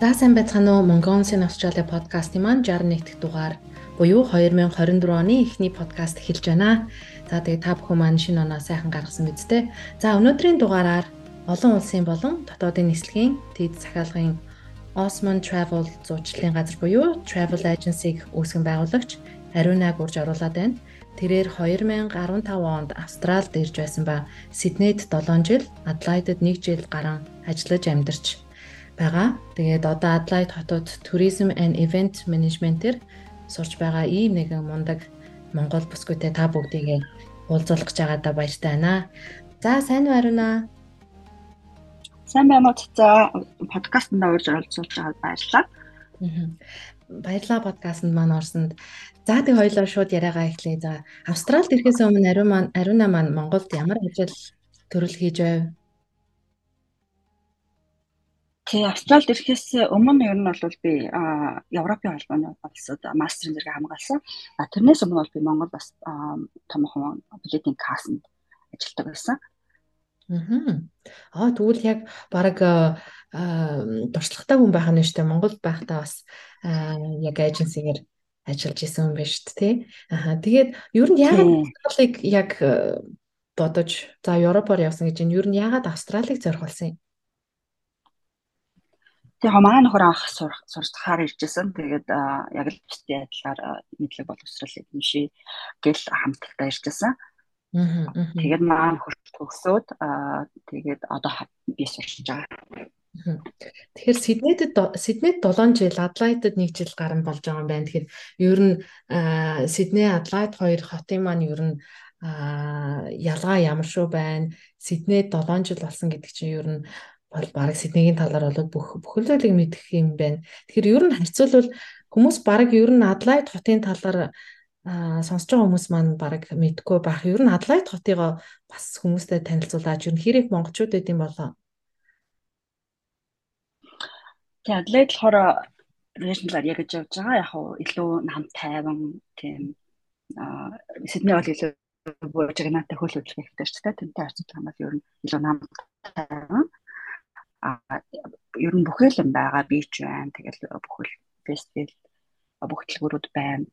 За сайн байцгаана уу Mongolian Australia подкастын маань 61 дахь дугаар буюу 2024 оны эхний подкаст эхэлж байна. За тэгээ та бүхэн маань шинэ оноо сайхан гаргасан биз дээ. За өнөөдрийн дугаараар олон улсын болон дотоодын нислэгийн тэд захиалгын Osman Travel зуучлалын газар буюу Travel Agency-г үүсгэн байгуулагч Ариунаг урьж оруулаад байна. Тэрээр 2015 онд Австралид ирж байсан ба Сиднейд 7 жил, Адлайдад 1 жил гарan ажиллаж амьдарч байгаа. Тэгээд одоо Adelaide хотод Tourism and Event Management-ээр сурч байгаа ийм нэгэн мундаг Монгол бүсгүйтэй та бүгдийг уулзуулах гэж байгаадаа баяртай байна. За сайн уу Ариуна? Сайн байна уу? За подкастт орж оролцуулж байгаад баярлалаа. Баярлалаа подкастт маань орсонд За тэг хоёлоо шууд яриагаа эхлэе. За Австралид ирэхээс өмнө ариун маань ариуна маань Монголд ямар ажил төрөл хийж байв? Тэг Австралид ирэхээс өмнө ер нь бол би Европын холбооны улсад мастерын зэрэг хамгаалсан. А тэрнээс өмнө бол би Монгол бас томхон билетийн кассанд ажилладаг байсан. Аа тэгвэл яг баг дуршлагатай хүн байх нь дээ. Монголд байхдаа бас яг аженсигээр ажиллаж исэн юм байна шүү дээ тий. Аа тэгээд ер нь яагаад Австралиг яг бодож за Европоор явсан гэж энэ ер нь яагаад Австралиг зорих болсон юм? Тэгээ хамаа нөхөр анх сурчхаар иржсэн. Тэгээд яг л бусдын адилаар мэдлэг боловсрал эзэмшээ гэл хамтлагтай иржсэн. Тэгээд маань хурц төгсөөд тэгээд одоо би сурч байгаа. Тэгэхээр Сиднейд Сиднейд 7 жил, Адлайдад 1 жил гарan болж байгаа юм байна. Тэгэхээр ер нь Сидней, Адлайд хоёр хотын маань ер нь ялгаа ямар шүү байна. Сиднейд 7 жил болсон гэдэг чинь ер нь бол баг Сиднейгийн талаар бол бүх бүхэл зүйлийг мэдэх юм байна. Тэгэхээр ер нь харьцуулбал хүмүүс баг ер нь Адлайд хотын талаар сонсож байгаа хүмүүс маань баг мэдгүй байх. Ер нь Адлайд хотыг бас хүмүүстэй танилцуулаад ер нь хэрэг монголчууд эд юм болоо Тийм Адлайд болохоор area гэж явж байгаа. Яг уу илүү нам тайван тийм аа Сидней бол илүү бууж гэнэтэй хөл хэрэгтэй ч тийм тэнтэй харьцуулах юм бол ер нь илүү нам тайван ер нь бүхэл юм байгаа бич байна. Тэгэл бүхэл фестивал бүх төлгөрүүд байна.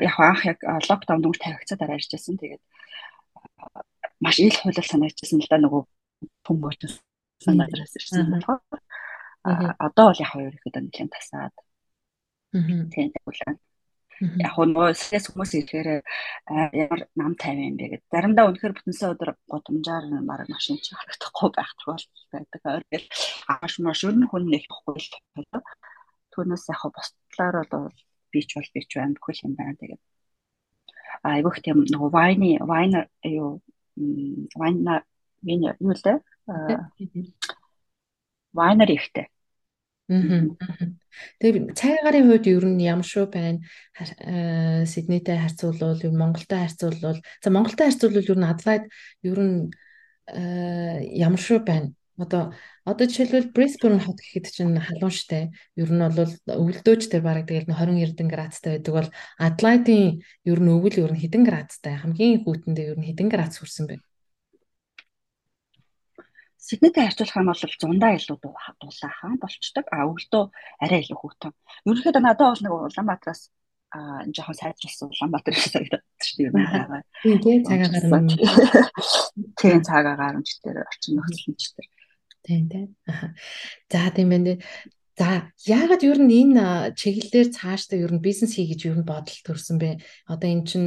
Яг анх яг локдаун дүнг тавигцаа дараа иржсэн. Тэгээд маш ил хуулал санагдчихсан л да нөгөө хүм буутсан надраас ирсэн болохоор одоо бол яг хоёр ихэд нэлээд тасаад. Тийм тэгвэл яг нөгөө стресс хүмүүс ихээр ямар нам тайван юм бэ гэдэг. Заримдаа үнэхээр бүтэнсээ өдөр годамжаар мараг машин чи харагдахгүй байх тохиолдол байдаг. Ойрол ааш маш өрн хүн нэг бохгүй л түүнээс яг бусдлаар бол бич бол бич байна бүхэл юм байна. Тэгээд айгүйх тийм нөгөө вайны вайна юу вайна юу юу л дээ вайнер ихтэй Тэгээ цайгарын хувьд ер нь ямар шүү байна? Э, Сиднейтэй харьцуулбал, ер нь Монголтой харьцуулбал, за Монголтой харьцуулбал ер нь Адлайд ер нь э, ямар шүү байна? Одоо одоо жишээлбэл Brisbane хот гэхэд чинь халуун штэ. Ер нь бол өвөлдөөж тэр бараг тэгэл 20 эрдэн градустай байдаг бол Адлайдын ер нь өвөл ер нь хэдэн градустай? Хамгийн хүүтэндээ ер нь хэдэн градус хүрсэн бэ? Сиднейтэй харьцуулах юм бол зундаа илүү дулаахан болчдөг. А өвөлдөө арай илүү хүүтэн. Ерөнхийдөө надад бол нэг Улаанбаатараас а жоохон сайжруулсан Улаанбаатар шиг санагдаад шүү дээ. Тийм тийм цагаа гарна. Тийм цагаа гарамж дээр орчин нөхцөлч дээр. Тийм тийм. За тийм байна. За яагаад ер нь энэ чиглэлээр цаашдаа ер нь бизнес хий гэж ер нь бодол төрсэн бэ? Одоо эн чин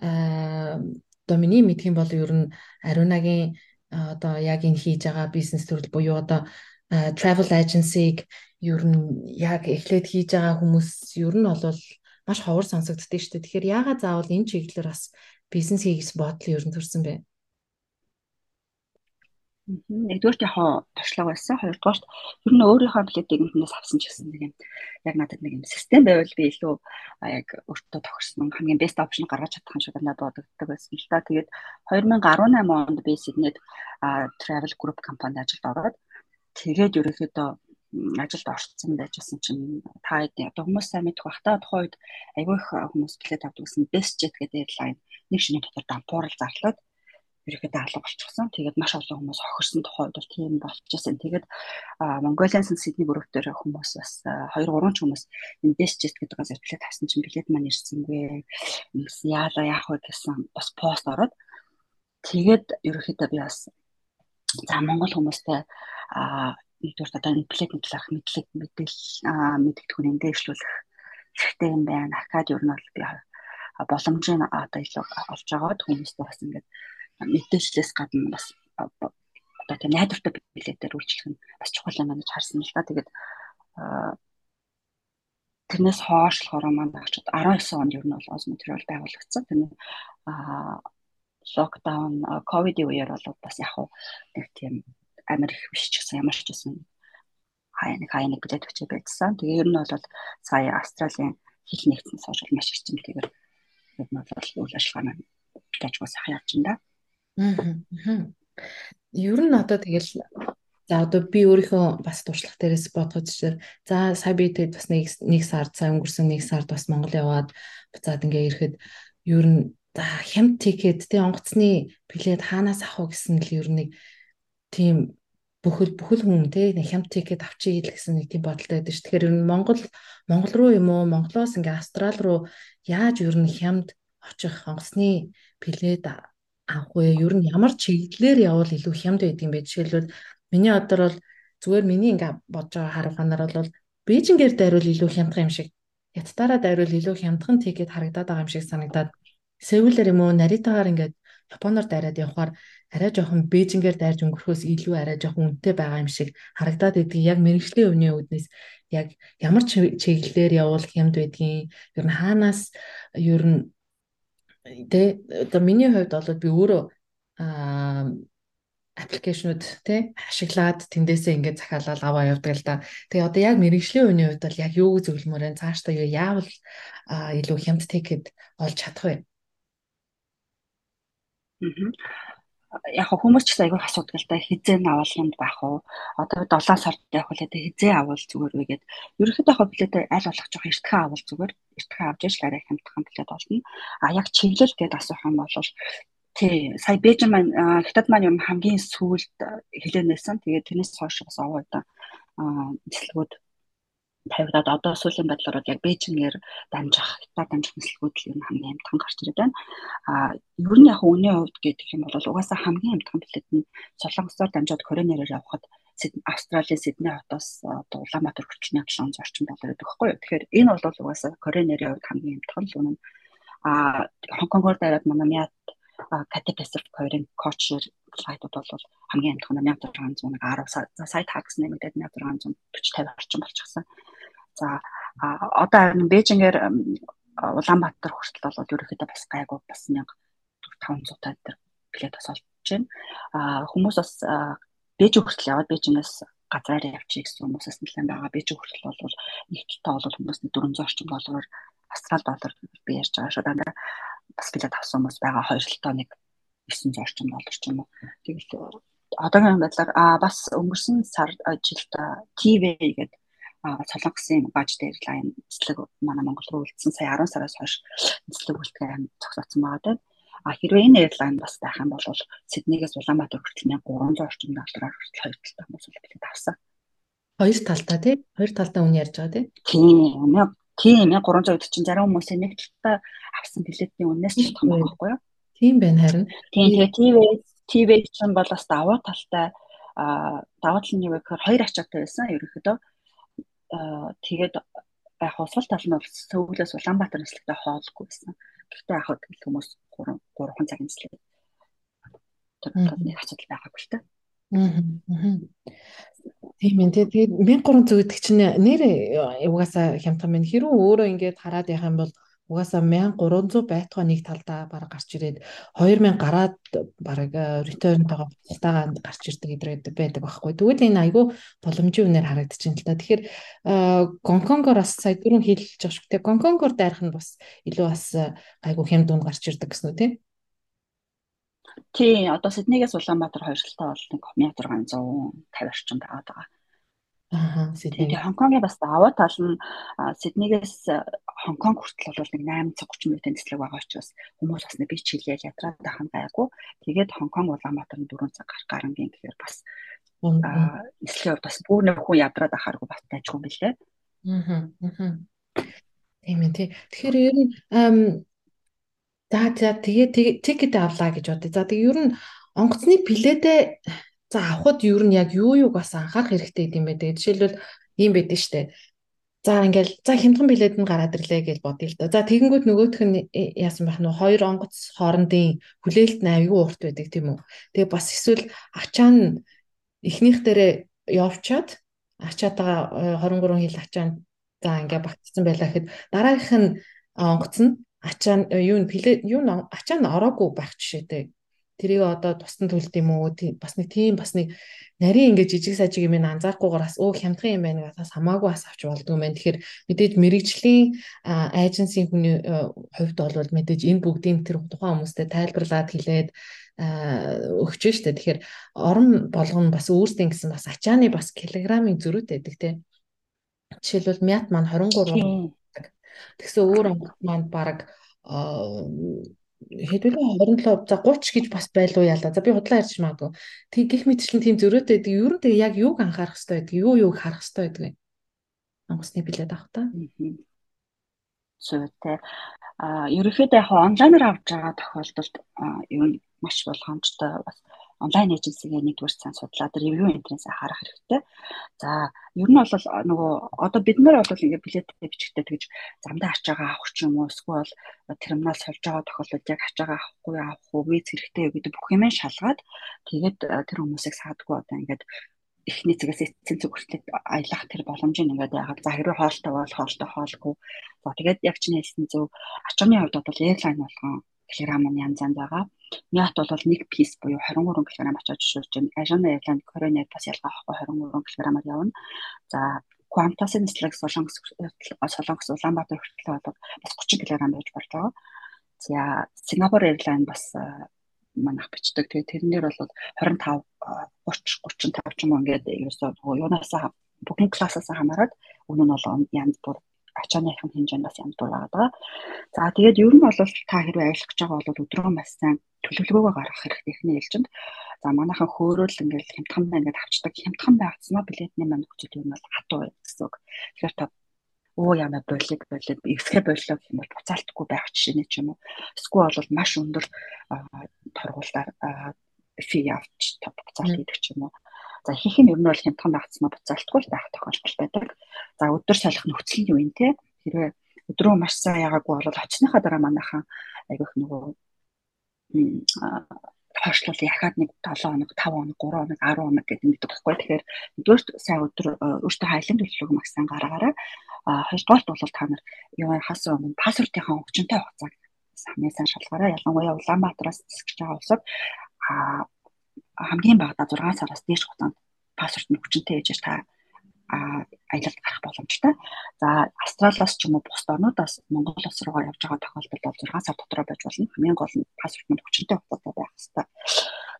одоо миний мэдх юм бол ер нь Ариунагийн одоо яг энэ хийж байгаа бизнес төрөл буюу одоо travel agency-г ер нь яг эхлээд хийж байгаа хүмүүс ер нь бол маш ховор сонсогддөө шүү дээ. Тэгэхээр яагаад заавал энэ чиглэлээр бас бизнес хийх бодол ер нь төрсэн бэ? Нэгдүгээрт яг туршлага байсан. Хоёрдугаарт ер нь өөрийнхөө билетийг хүмүүс авсан ч гэсэн нэг юм яг надад нэг юм систем байвал би илүү яг өөртөө тохирсон хамгийн best option гаргаж чадах юм шиг надад бодогддог байсан л та. Тэгээд 2018 онд би Сиднейд travel group компанид ажилд ороод тэгээд ерөөхдөө ажилд орцсон байжсэн чинь та одоо хүмүүс сайн мэдэх бах та тухайн үед айгүй их хүмүүс билет авдаг гэсэн best jet гэдэг airline нэг шинэ дотор дампуурал зарлаад ерөөхдөө алга болчихсон. Тэгээд маш олон хүмүүс хохирсон тухай үед бол тийм болчихсон. Тэгээд Mongolian Sydney бүрөвтөр хүмүүс бас 2 3 ч хүмүүс энэ Desjet гэдэг газар билет авсан чинь билет маань ирсэнгүй. Яалаа яах вэ гэсэн бас пост ороод тэгээд ерөөхдөө би бас за Монгол хүмүүстэй нэгдүгээр одоо энэ билетний талаарх мэдлэг мэдээлэл мэддэгдэхүүн эндээшлүүлэх хэрэгтэй юм байна. Акад ер нь бол би боломжийн одоо илүү олж байгаад хүмүүстэй бас ингээд мэдээлэлээс гадна бас одоо тийм найдвартай билетээр үйлчлэх нь бас чухал юм гэж харсан л да. Тэгээд тэрнээс хойш болохоор манай очод 19 онд ер нь бол оз материал байгуулагдсан. Тэр нь локдаун ковидын үеэр бол бас яг нэг тийм амар их биш ч гэсэн ямар ч гэсэн хаяа нэг билет өчөө байцсан. Тэгээ ер нь бол сая Австралийн хил нэгдсэн сошиал маш их чимлэгээр ер нь бол үйл ажиллагаа маань тажгаас хаяач юм да. Аа. Ер нь одоо тэгэл за одоо би өөрийнхөө бас туршлага дээрээс бодгож чир. За сая би тэгэд бас нэг нэг сард сая өнгөрсөн нэг сард бас Монгол яваад буцаад ингээ ирэхэд ер нь за хямд тикет тий онгоцны билет хаанаас авах вэ гэсэн л ер нь нэг тийм бүхэл бүхэл хүн тий хямд тикет авчиг л гэсэн нэг тийм бодолтой байдаг ш. Тэгэхээр ер нь Монгол Монгол руу юм уу Монголоос ингээ Австрал руу яаж ер нь хямд очих онгоцны билет авах вэ? Ер нь ямар чиглэлээр явбал илүү хямд байдаг юм бэ? Жишээлбэл миний одоор бол зүгээр миний ингээ бодож байгаа харуулганаар бол Бээжингээр дайруул илүү хямдхан юм шиг Яттаараа дайруул илүү хямдхан тийгээд харагдаад байгаа юм шиг санагдаад Сеулэр юм уу Наритагаар ингээд Японоор дайраад явхаар арай жоохон Бээжингээр дайрж өнгөрөхөөс илүү арай жоохон үнэтэй байгаа юм шиг харагдаад идгийг яг мэрэгжлийн өвний үүднээс яг ямар чиглэлээр явуул хямд байдгийг ер нь хаанаас ер нь Тэ одоо миний хувьд бол би өөрөө аа аппликейшнуд тий ашиглаад тэндээсээ ингээд захиалал аваа явдаг л да. Тэгээ одоо яг мэрэгжлийн үеийн хувьд бол яг юу зөвлөмөр вэ? Цаашдаа юу яавал илүү хямд тэгэхэд олж чадах вэ? Яг хүмүүс ч гэсэн айгүй асуудаг л да хизээ юмд байх уу? Одоо 7 сард явах үлээ хизээ авал зүгээр вэ гэд. Ерөнхийдөө яг билет аль болох жоох эртхэн авал зүгээр. Эртхэн авч яаш арай хямдхан билет болно. А яг чиглэл гэд асуух юм бол тий сая Бээжин маань хятад маань юм хамгийн сүүлд хэлэнээсэн тэгээд тэрнээс хойш бас овоо да нислэгүүд тавигдаад одоо сүүлийн байдлаар яг Бээжингээр дамжих, хятад дамжих нислэгүүд л юм хамгийн амтхан гарч ирээд байна. А ер нь яг үнийн хувьд гэдэг юм бол угаасаа хамгийн амтхан билет нь Солонгосоор дамжаад Коренерээр явхад Австралийн Сидней хотоос одоо Улаанбаатар хүртэл 1700 орчим доллар гэдэг байхгүй юу. Тэгэхээр энэ бол угаасаа Коренерийн хувьд хамгийн амтхан л үнэн. А Хонконгоор дараад манай Мят Cathay Pacific хоёрын кочер флайтууд бол хамгийн амтхан 1600 10 за сая такс нэмэгдээд 1640 50 орчим болчихсон. За одоо Бээжингээр Улаанбаатар хүртэл бол ерөөхдөө бас гайгүй бас 1500 таа дээр билет бас олж байна. А хүмүүс бас Бээжин хүртэл яваад Бээжинээс газар явчих гэсэн хүмүүсээс нэлээд байгаа. Бээжин хүртэл бол нэг талтай бол хүмүүс 400 орчим доллараар австрал доллар би ярьж байгаа шүү дандаа бас билет авсан хүмүүс байгаа хоёр талтай нэг 900 орчим доллар ч юм уу. Тэгэл одоогийн байдлаар а бас өнгөрсөн сар жилд TV гэдэг Солонгосын бажт airline эслэг манай Монгол руу үлдсэн сая 10 сараас хойш эслэг үлдэхээр зогсооцсон байгаа даа. А хэрвээ энэ airline бас байх юм бол Сиднейгээс Улаанбаатар хүртэл 1300 орчим доллараар хүртэл хоёр талтай хүмүүс билет авсан. Хоёр талтай тий? Хоёр талтай үн ярьж байгаа тий? Тийм. Тийм 1300 чинь зарим хүмүүс нэг талтай авсан билетийн үнээс ч том байхгүй юу? Тийм байна харин. Тийм тэгээ ТV ТV чинь бол бас даваа талтай а даваа тал нь юу гэхээр хоёр ачаатай байсан ерөнхийдөө тэгээд яг усвал тал нь сөвлөөс Улаанбаатар нислэгтэй хоолгүй байсан. Гэхдээ яг тэгэл хүмүүс 3 3хан цаг нислэг. Тэр бол нэг асуудал байгаагүй л та. Аа. Тийм ээ. Тэгээд 1300 гэдэг чинь нэр угаасаа хямдхан байна. Хэрвээ өөрөө ингээд хараад явах юм бол угаасаа 1300 байтугай нэг талдаа бараг гарч ирээд 2000 гараад бараг return-тойгоо буцалтайгаа гарч ирдэг гэдэг байдаг байхгүй. Тэгвэл энэ айгүй боломжийн үнээр харагдчихээн л та. Тэгэхээр Гонконгоор бас сая дөрөв хэлж байгаа шүү дээ. Гонконгоор дайрах нь бас илүү бас айгүй хямд үн гарч ирдэг гэсэн үү тийм? Тий, одоо Сиднейгээс Улаанбаатар хоёр талтай бол нэг 1650 орчим байгаад байгаа. Аа, Сидней. Тэгээ Хонконгийн бас даваа тал нь Сиднейгээс Хонконг хүртэл бол нэг 8 цаг 30 минутын цэцлэг байгаа учраас хүмүүс бас нэг би чилээл ядраад байх нь гайгүй. Тэгээд Хонконг Улаанбаатар нь 4 цаг гарангийн тэгэхээр бас аа эслийн хувьд бас бүр нэг хүн ядраад ахааргүй бас тайжгүй юм билээ. Аа. Тийм ээ тий. Тэгэхээр ер нь за за тэгээ тикет авлаа гэж бодъё. За тэгээ ер нь онгоцны пледээ за авахд ер нь яг юу юуг бас анхаарах хэрэгтэй гэдэм бэ. Тэгээ жишээлбэл ийм байдаг штэ. За ингээл за хямдхан билет нь гараад ирлээ гэж бодъё л доо. За тэгэнгүүт нөгөөх нь э, яасан байх нь хоёр онгоц хоорондын хүлээлт нь аюу урт байдаг тийм үү. Тэгээ бас эсвэл ачаа нь эхнийх дээрээ явчаад ачаатаа 23 хил ачаа за ингээ багтсан байлаа гэхэд дараагийнх нь онгоц нь ачаа юу н юу ачаа нь ороогүй байх жишээтэй тэрийг одоо тусдан төлд юм уу? Бас нэг тийм бас нэг нарийн ингээ жижиг сажиг юм анзаарахгүйгээр бас өө хямдхан юм байна бас хамаагүй бас авч болдгоо юм байна тэгэхээр мэдээж мэрэгжлийн эйженсийн хүний хувьд бол мэдээж энэ бүгдийн тэр тухайн хүмүүстэй тайлбарлаад хэлээд өгч штэ. Тэгэхээр орон болгоно бас өөрсдийн гэсэн бас ачааны бас килограммын зөрүүт байдаг те. Жишээлбэл мят маань 23 Тэгсэн өөр онгот маань баг хэдүүлээ 27 за 30 гэж бас байлуу яалаа. За би худлаа ярьж магадгүй. Тэг гих мэтчлэн тийм зөрөөтэй байдаг. Ер нь тэг яг юуг анхаарах хэрэгтэй байдаг? Юу юуг харах хэрэгтэй байдаг вэ? Онгоцны билет авах та. Зүйтэй. А ерөнхийдөө яг онлайнаар авч байгаа тохиолдолд юу маш болгоомжтой бас онлайн эйженсигээ нэгдүгээр сайн судлаад ревю энтрэнс харах хэрэгтэй. За ер нь бол нөгөө одоо бид нар бол ингээд билет бичгтээ тэгж замдаа ачаагаа авах ч юм уу эсвэл терминал сольж байгаа тохиолдолд яг ачаагаа авахгүй авах уу виз хэрэгтэй гэдэг бүх юм шалгаад тэгээд тэр хүмүүсийг саадгүй одоо ингээд эхний цэгээс эцсийн цэг хүртэл аялах тэр боломжийг ингээд яагаад за хэрвээ хоолтой бол хоолтой хоолгүй. За тэгээд яг чинь хэлсэн зөв ачааны хувьд бол airline болгон нь янз янз байгаа. Мят бол нэг пис буюу 23 кг очиж жишүүлж байна. Asian Airlines Korean бас ялгаа авахгүй 23 кг-аар явна. За Qantas-ын нислэг Солонгос Солонгос Улаанбаатар хүртэл бол бас 30 кг байж болж байгаа. За Singapore Airlines бас манайх бичдэг. Тэгээ тэрнээр бол 25 30 35 ч юм уу ингээд ерөөсөө юунаасаа бүгэн классаас хамаарат үнэ нь бол янз бүр ачааныхын хэмжээнд бас бүр байгаа. За тэгээд ер нь бол та хэрвээ ажиллах гэж байгаа бол өдрөө маш сайн төлөвлөгөөгөө гаргах хэрэгтэй ихний ээлжинд. За манайхан хөөрөөл ингээл хямдхан байна гэдээ авчдаг. Хямдхан байгаадсна билетний манд хүчил юм бол хатуу гэсэн үг. Тэгэхээр та оо яна болиг болиг ихсгэ боллоо гэх юм бол буцаалтгүй байх жишээ ч юм уу. Эсвэл бол маш өндөр торгуулаар фи авч буцаалт хийдэг ч юм уу. За ихэнх нь ер нь бол хямдхан багцмаа буцаалтгүй байх тохиолдол байдаг. За өдөр салах нөхцөл нь юу юм те? Хэрвээ өдрөө маш сайн ягаагүй бол очныхаа дараа манайхан айгүйх нөгөө хойшлол яхаад нэг 7 хоног 5 хоног 3 хоног 10 хоног гэдэг нэг байхгүй. Тэгэхээр нэгдүгээр сайн өдөр өөртөө хайлан төлөвлөгөө маш сайн гаргаараа а хоёрдугаарт бол та нар юу хасан өмнө пассвортынхаа хөгжинтэй хугацааг хамгийн сайн шалгаараа ялангуяа Улаанбаатараас зэсгэж байгаа улсад а хамгийн багадаа 6 сараас дээш хугацаанд пассворт нь хүчинтэй ээжээр та аялалд гарах боломжтой. За Австралиас ч юм уу бусад орнуудаас Монгол улс руугаа явж байгаа тохиолдолд бол 6 сар дотроо байж болно. Хамгийн гол нь пассворт нь хүчинтэй хугацаатай байх хэрэгтэй.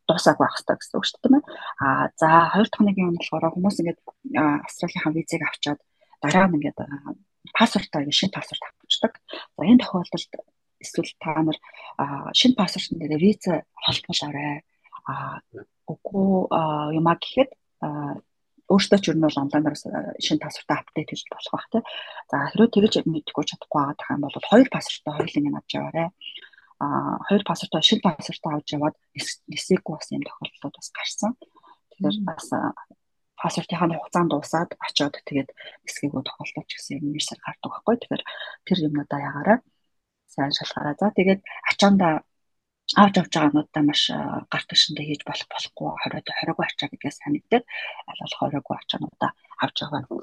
Дуусааг байх хэрэгтэй гэсэн үг шүү дээ. А за хоёр дахь нэг юм болохоор хүмүүс ингээд Австралийн визийг авчаад дараа нь ингээд пассвортоо шинэ пассворт авчихдаг. За энэ тохиолдолд эсвэл та нар шинэ пассвортын дээр виз холбоолоорой а үгүй юмаа гэхэд өөртөө ч юу нь бол онлайнаар шинэ пассвортаа апдейт хийж болох байх тийм. За хэрвээ тэгэж мэдгүй чадахгүй байгаа юм бол хоёр пассвортаа хоёулын авч яваарай. А хоёр пассвортаа шинэ пассвортаа авч яваад нисээгүй бас юм тохиолдлууд бас гарсан. Тэгэхээр бас пассвортынхаа хугацаанд дуусаад очиод тэгээд нисгээгүй тохиолдол ч гэсэн юм нэрсээр гардаг байхгүй. Тэгэхээр тэр юмудаа ягаараа сайн шалгаараа. За тэгээд ачаанда авч авч байгаануудаа маш гарт төшөндөө хийж болох болохгүй 20 20-гүй ачаа гэдгээс санагддаг. Аль болох 20-гүй ачаануудаа авч байгаа.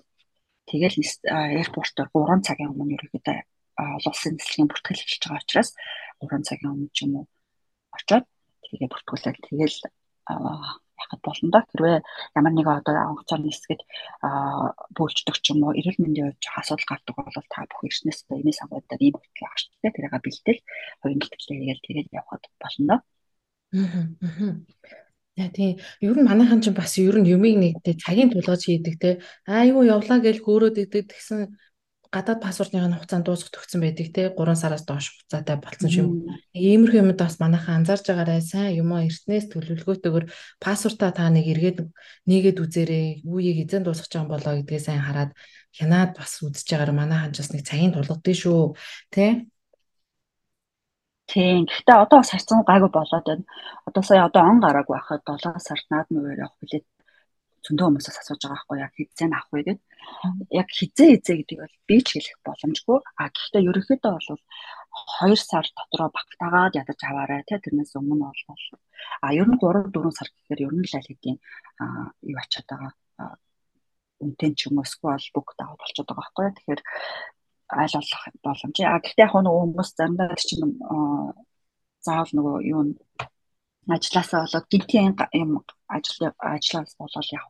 Тэгэл аэропортоор 3 цагийн өмнө ерөөдөө олон улсын нислэгийн бүртгэл хийж байгаа учраас 3 цагийн өмнө ч юм уу очоод тэгээ бүртгүүлээд тэгэл яхад болно да. Хэрвээ ямар нэг одоо онгоцоор нисгээд бөөлждөг ч юм уу, эрүүл мэндийн хувьд асуудал гардаг бол та бүх эртнээс одоо эмээ сангуудаар ийм бүтгэл авах хэрэгтэй. Тэрийг бэлтэл хоёрын бэлтгэлээ хийгээл тэгээд явхад болно да. Аа. За тийм. Ер нь манайхан ч бас ер нь юмыг нэгдээ цагийн тулгаж хийдэг те. Аа юу явлаа гэж хөөрөөд идэг тэгсэн гадаад паспортын хугацаанд дуусах төгсөн байдаг те 3 сараас доош хугацаатай болсон юм. Иймэрхүү юмд бас манайхан анзаарж байгаарай сайн юм аа эртнээс төлөвлөгөөтэйгээр паспортаа та нэг эргээд нэгээд үзээрэй. Үүийг эзэн дуусгах юм болоо гэдгээ сайн хараад хянаад бас үзэж байгаарай. Манайхан ч бас нэг цагийн тулгадсан шүү. Тэ? Тийм. Гэхдээ одоо бас харьцан гайгүй болоод байна. Одоо сая одоо он гараагүй байхад 7 сард наад нүгээр явах билет зөндөө хүмүүсээс асууж байгаа байхгүй яг хизээ авах вэ гэд. Яг хизээ хизээ гэдэг бол би ч хэлэх боломжгүй. А гэхдээ ерөнхийдөө бол 2 сар дотроо багтаагаад ядаж аваарай тий тэрнээс өмнө бол а ер нь 3 4 сар гэхээр ер нь л аль хэдийн юу ачаад байгаа үнтэй ч юм уу эсвэл бүх даваад болчиход байгаа байхгүй. Тэгэхээр айл болох боломж. А гэхдээ яг нөгөө хүмүүс заримдаа чинь заавал нөгөө юу ажилласаа болоод гинтийн юм ажил ажиллаас болоод яг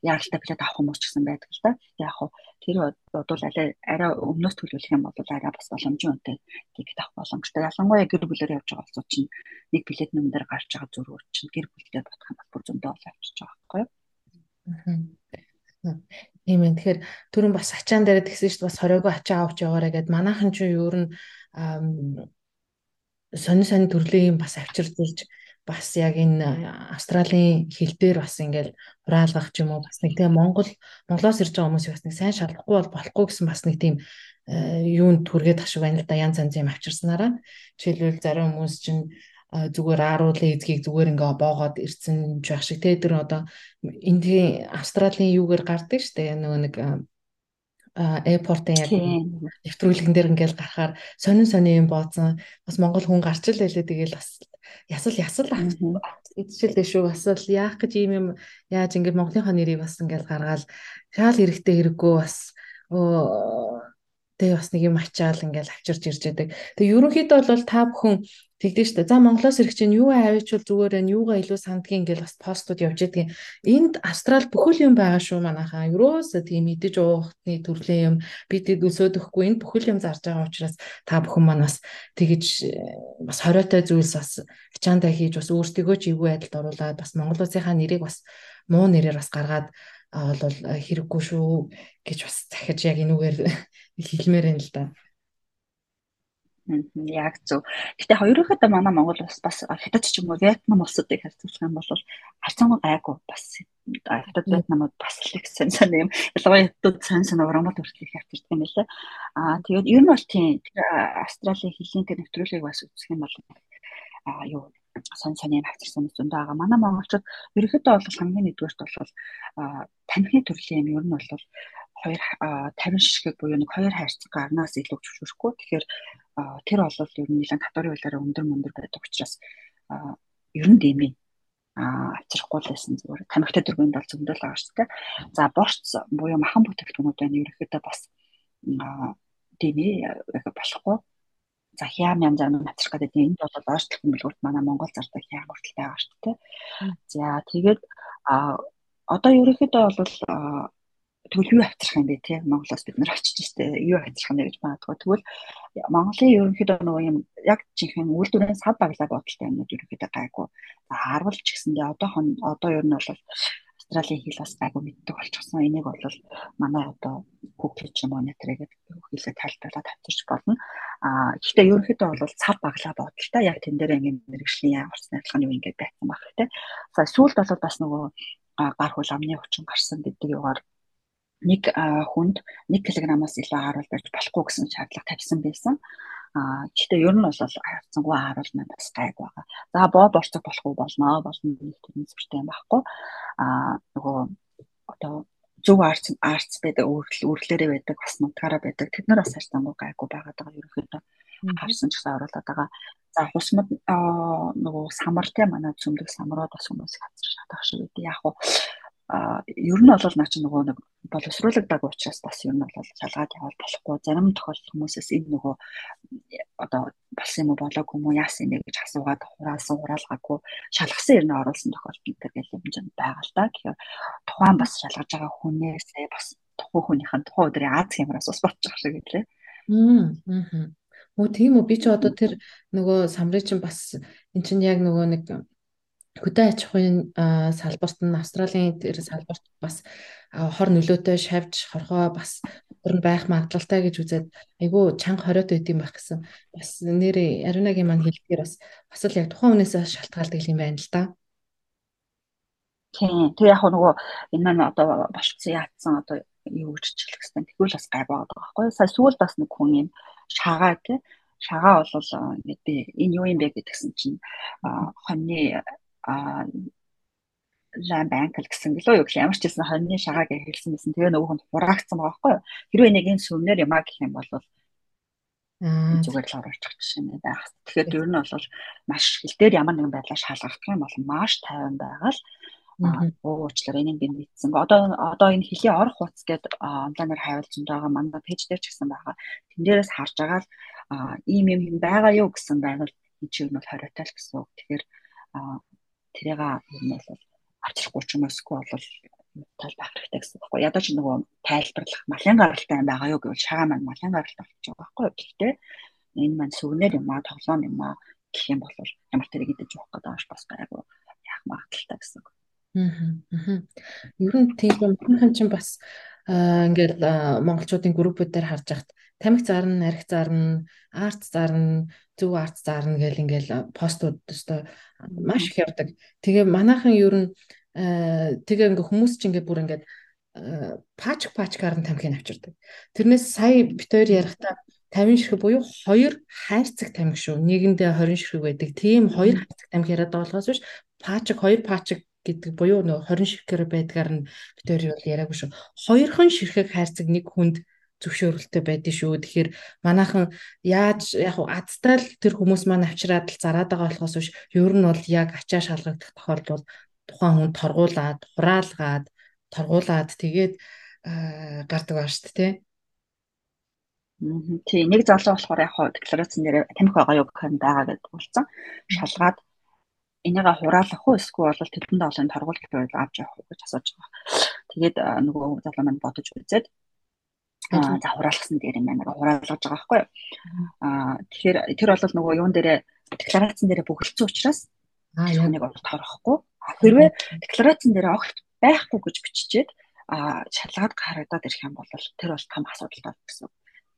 уу яралтай билет авах хүмүүс ч гэсэн байдаг л да. Яг уу тэр бодвол арай арай өмнөөс төлөвлөх юм бол арай бас боломжтой үнэтэй тикет авах боломжтой. Ялангуяа гэр бүлээр явж байгаа болсон чинь нэг билет нэмдэр гарч байгаа зүрхөөр чинь гэр бүлтэй бодох юм бол бүр зөндөө бол авчиж байгаа байхгүй юу? Тийм ээ. Тэгэхээр түрүүн бас ачаан дээр тэгсэн чинь бас 20-г ачаа авч яваарай гэд манайхан ч юу ер нь сонин сонин төрлийн бас авчирч ирж бас яг энэ австралийн хил дээр бас ингээл хураалгах ч юм уу бас нэг тийм Монгол Монголоос ирж байгаа хүмүүс бас нэг сайн шалахгүй бол болохгүй гэсэн бас нэг тийм юунд түргээд ашиг байна л да янз янз юм авчирснараа жишээлбэл зарим хүмүүс чинь зүгээр ааруулын эзгийг зүгээр ингээ боогоод ирсэн ч байх шиг те. Тэр одоо эндийн австралийн юугаар гардаг штэ. Нөгөө нэг аэропортын яг нэвтрүүлгэн дээр ингээл гарахаар сонин сонин юм бооцсон. Бас монгол хүн гарч л байлээ. Тэгэл бас ясал ясал идчихлээ шүү бас л яах гэж ийм юм яаж ингээд монголынхоо нэрийг бас ингээл гаргаал. Шаал хэрэгтэй хэрэггүй бас тэгээ бас нэг юм ачаал ингээл авчирч ирж байдаг. Тэгээ ерөнхийдөө бол та бүхэн тэгдэж штэ. За Монголоос ирэх чинь юу авичвал зүгээр энэ юугаа илүү сандгийн ингээл бас постууд явж байдаг. Энд Австрал бүхэл юм байгаа шүү манайхаа. Ерөөсө тийм идэж уухны төрлийн юм бид өсөөд өгөхгүй энд бүхэл юм зарж байгаа учраас та бүхэн маань бас тэгэж бас хориотой зүйлс бас ачаандаа хийж бас өөртөө ч эвгүй байдалд оруулаад бас Монгол улсынхаа нэрийг бас муу нэрээр бас гаргаад бол хэрэггүй шүү гэж бас захиж яг энүүгээр хэлмээр байна л да. Яг зөв. Гэтэ хоёрынхаа манай Монгол улс бас хятад ч юм уу Вьетнам улсуудыг харьцуулах юм бол харьцангуй гайгүй бас хятад Вьетнамууд бас л их сэн сэн юм. Ялангуяа хятад сэн сэн урамд хүртэл их авчирдаг юм лээ. Аа тэгээд ер нь бол тийм Австралийн хилийн тэр нэвтрүүлгийг бас үзэх юм бол аа юу сон сони авчирсан хүмүүс зөндөө байгаа. Манай монголчууд ерөнхийдөө бол хамгийн нэгдүгээрт бол танхимын төрлийн юм ер нь бол хоёр 50 шишгийг буюу нэг хоёр хайрцаг гарнаас илүү зөвшөөрөхгүй. Тэгэхээр тэр бол ер нь нэлээд татварын хуулиараа өндөр мөндөр байдаг учраас ер нь дэмий а авчрахгүй л байсан зүгээр тамхитай дөрвөнд бол зөндөл дээ. За борц буюу махан бүтээгдэхүүнүүд байна ерөөхдөө бас дэмий болохгүй. За хям янз янз авчрах гэдэг энд бол ойртол хэмбэлгүүрт манай Монгол зардаг хям хүртэл байгаа шүү дээ. За тэгээд а одоо ерөөхдөө бол тэгвэл юу авчрах юм бэ те? Монголоос бид нар очиж штэ. Юу авчрах бэ гэж магадгүй. Тэгвэл Монголын ерөнхийдөө нөгөө юм яг жинхэнэ үйлдвэрийн сав баглаа бодолтой юмнууд ерөнхийдөө гайгүй. За харвал ч гэсэндээ одоо хон одоо ер нь бол Австралийн хэл бас гайгүй мэддэг болчихсон. Энийг бол манай одоо Google ч юм уу нэтрэ гэдэг хэлээ тайлбарлаад авчирч болно. А гэхдээ ерөнхийдөө бол цав баглаа бодолтой. Яг тэн дээр ингээд мэрэгжлийн яварсан адилхан юм ингээд байсан баг те сүүлд бол бас нөгөө гар хул амны хүчин гарсан гэдэг югаар нэг хүнд 1 кг-аас илүү харуул барьж болохгүй гэсэн шаардлага тавьсан байсан. Аа гэхдээ ер нь бол хайрцангуй харуул маань бас гайг байгаа. За боо борцог болохгүй болно болно нэг төрлийн зөвштэй байхгүй. Аа нөгөө одоо зөв арц арц байдаг өөрлөлөөрөө байдаг бас нутгаараа байдаг тэд нар бас хайрцангуй гайгүй байгаад байгаа ерөнхийдөө харсан ч гэсэн оруулаад байгаа. За хусмад нөгөө самар те манай цөмдөг самрууд бас хүмүүс хацар шатах шиг үү. Яг уу ер нь бол наа чи нөгөө нэг боловсруулагдаг учраас бас ер нь бол шалгаад явал болохгүй. Зарим тохиолдолд хүмүүсээс энэ нөгөө одоо болсон юм уу болоогүй юм уу яасан юм бэ гэж асуугаад хураасан хураалгаагүй шалгасан ер нь оруулсан тохиолдол гэдэг юм жин байгаа л да. Тэгэхээр тухайн бас шалгаж байгаа хүнээсээ бас тухайн хүнийхэн тухайн өдрийн аз хямраас бас болчих шиг гэлээ. Аа. Оо тийм үү би ч одоо тэр нөгөө самрын чинь бас эн чинь яг нөгөө нэг хөдөө аж ахуйн салбарт нь Австралийн тэр салбарт бас хор нөлөөтэй шавж хорхоо бас өөр нь байх магадлалтай гэж үзээд айгүй чанга хориот байд юм байх гэсэн бас нэр Ариунагийн маань хэлдгээр бас бас л яг тухайн хүнээс шалтгаалдаг юм байна л да. Тийм. Тэг яг нөгөө энэ маань одоо болцсон яатсан одоо юу гэж хэлэх гэсэн. Тэгвэл бас гай байгаа байхгүй юу? Сая сүүл бас нэг хүн юм шагаа тий. Шагаа бол ингээд би энэ юу юм бэ гэдгсэн чинь хоньны лан банк гэсэн гэлөө юу гэх ямар ч хэлсэн хоньны шагаа гэж хэлсэн байсан. Тэгээ нөгөөх нь хураагдсан байгаа байхгүй юу? Хэрвээ нэг энэ сүмнэр юмаа гэх юм бол зүгээр л оруулчих жишээ нэ байх. Тэгэхээр ер нь бол маш хил дээр ямар нэгэн байдлаар шалгах юм бол маш тайван байгаа л уучлаар энийг би мэдсэн. Одоо одоо энэ хөлийн орох хуц гэдэг онлайнаар хайвалцсан байгаа манай пэйж дээр ч гэсэн байгаа. Тэн дээрээс харж байгаа л ийм юм юм байгаа юу гэсэн байвал энэ чинь бол хориотой л гэсэн үг. Тэгэхээр тэрийг ер нь бол авчрахгүй ч юм уу эсвэл бол тал байх хэрэгтэй гэсэн байхгүй. Ядаж нөгөө тайлбарлах малын гаралтай байгаа юу гэвэл шагаа маань малын гаралтай болчих байгаа байхгүй. Гэхдээ энэ маань сүгнэр юм аа тоглоом юм аа гэх юм бол ямар тэрийг идэж явах гэдэг бас гайгүй яах магадaltaй гэсэн. Аа. Ер нь тийм манайхан чинь бас ингээл монголчуудын группүүдээр харж ахт тамхи зарна, арх зарна, арт зарна, зөв арт зарна гэл ингээл постууд өстой маш их явдаг. Тэгээ манайхан ер нь тэгээ ингээ хүмүүс чинь ингээ бүр ингээд пачк пачкаар нь тамхиг авчирдаг. Тэрнээс сая битээр ярихдаа 50 ширхэг буюу хоёр хайрцаг тамхи шүү. Нэгэндээ 20 ширхэг байдаг. Тийм хоёр хайрцаг тамхи яриад байгаа болохоос биш пачк хоёр пачк гэдэг буюу нөгөө 20 ширхгээр байдгаар нь битээр юу яриаггүй шүү. Хоёрхан ширхэг хайрцаг нэг хүнд зөвшөөрөлтөй байдгийн шүү. Тэгэхээр манайхан яаж яг уу азтай л тэр хүмүүс маань авчираад л зараад байгаа болохоос биш ер нь бол яг ачаа шалгагдах тохиолдолд тухайн хүн торгуулад, хураалгаад, торгуулад тэгээд гардаг ба шүү дээ. Тий, нэг залуу болохоор яг хоо декларацийн дээр тамхи байгаа юу гэх юм байгаа гэдээ болсон. Шалгаад энийгээ хураалах уу эсвэл бол тэдэнд олон торгуулт байвал авч явах уу гэж асууж байгаа. Тэгээд нөгөө залуу маань бодож үзээд за хураалгасан дээр юм байна. Хураалгаж байгаа байхгүй юу? Аа тэгэхээр тэр бол нөгөө юун дээрээ декларацийн дээрээ бөглөсөн учраас аа юуныг бол торгохгүй. Хэрвээ декларацийн дээрээ огт байхгүй гэж биччихээд аа шалгаад гаргадаад ирэх юм бол тэр бол том асуудал байна гэсэн.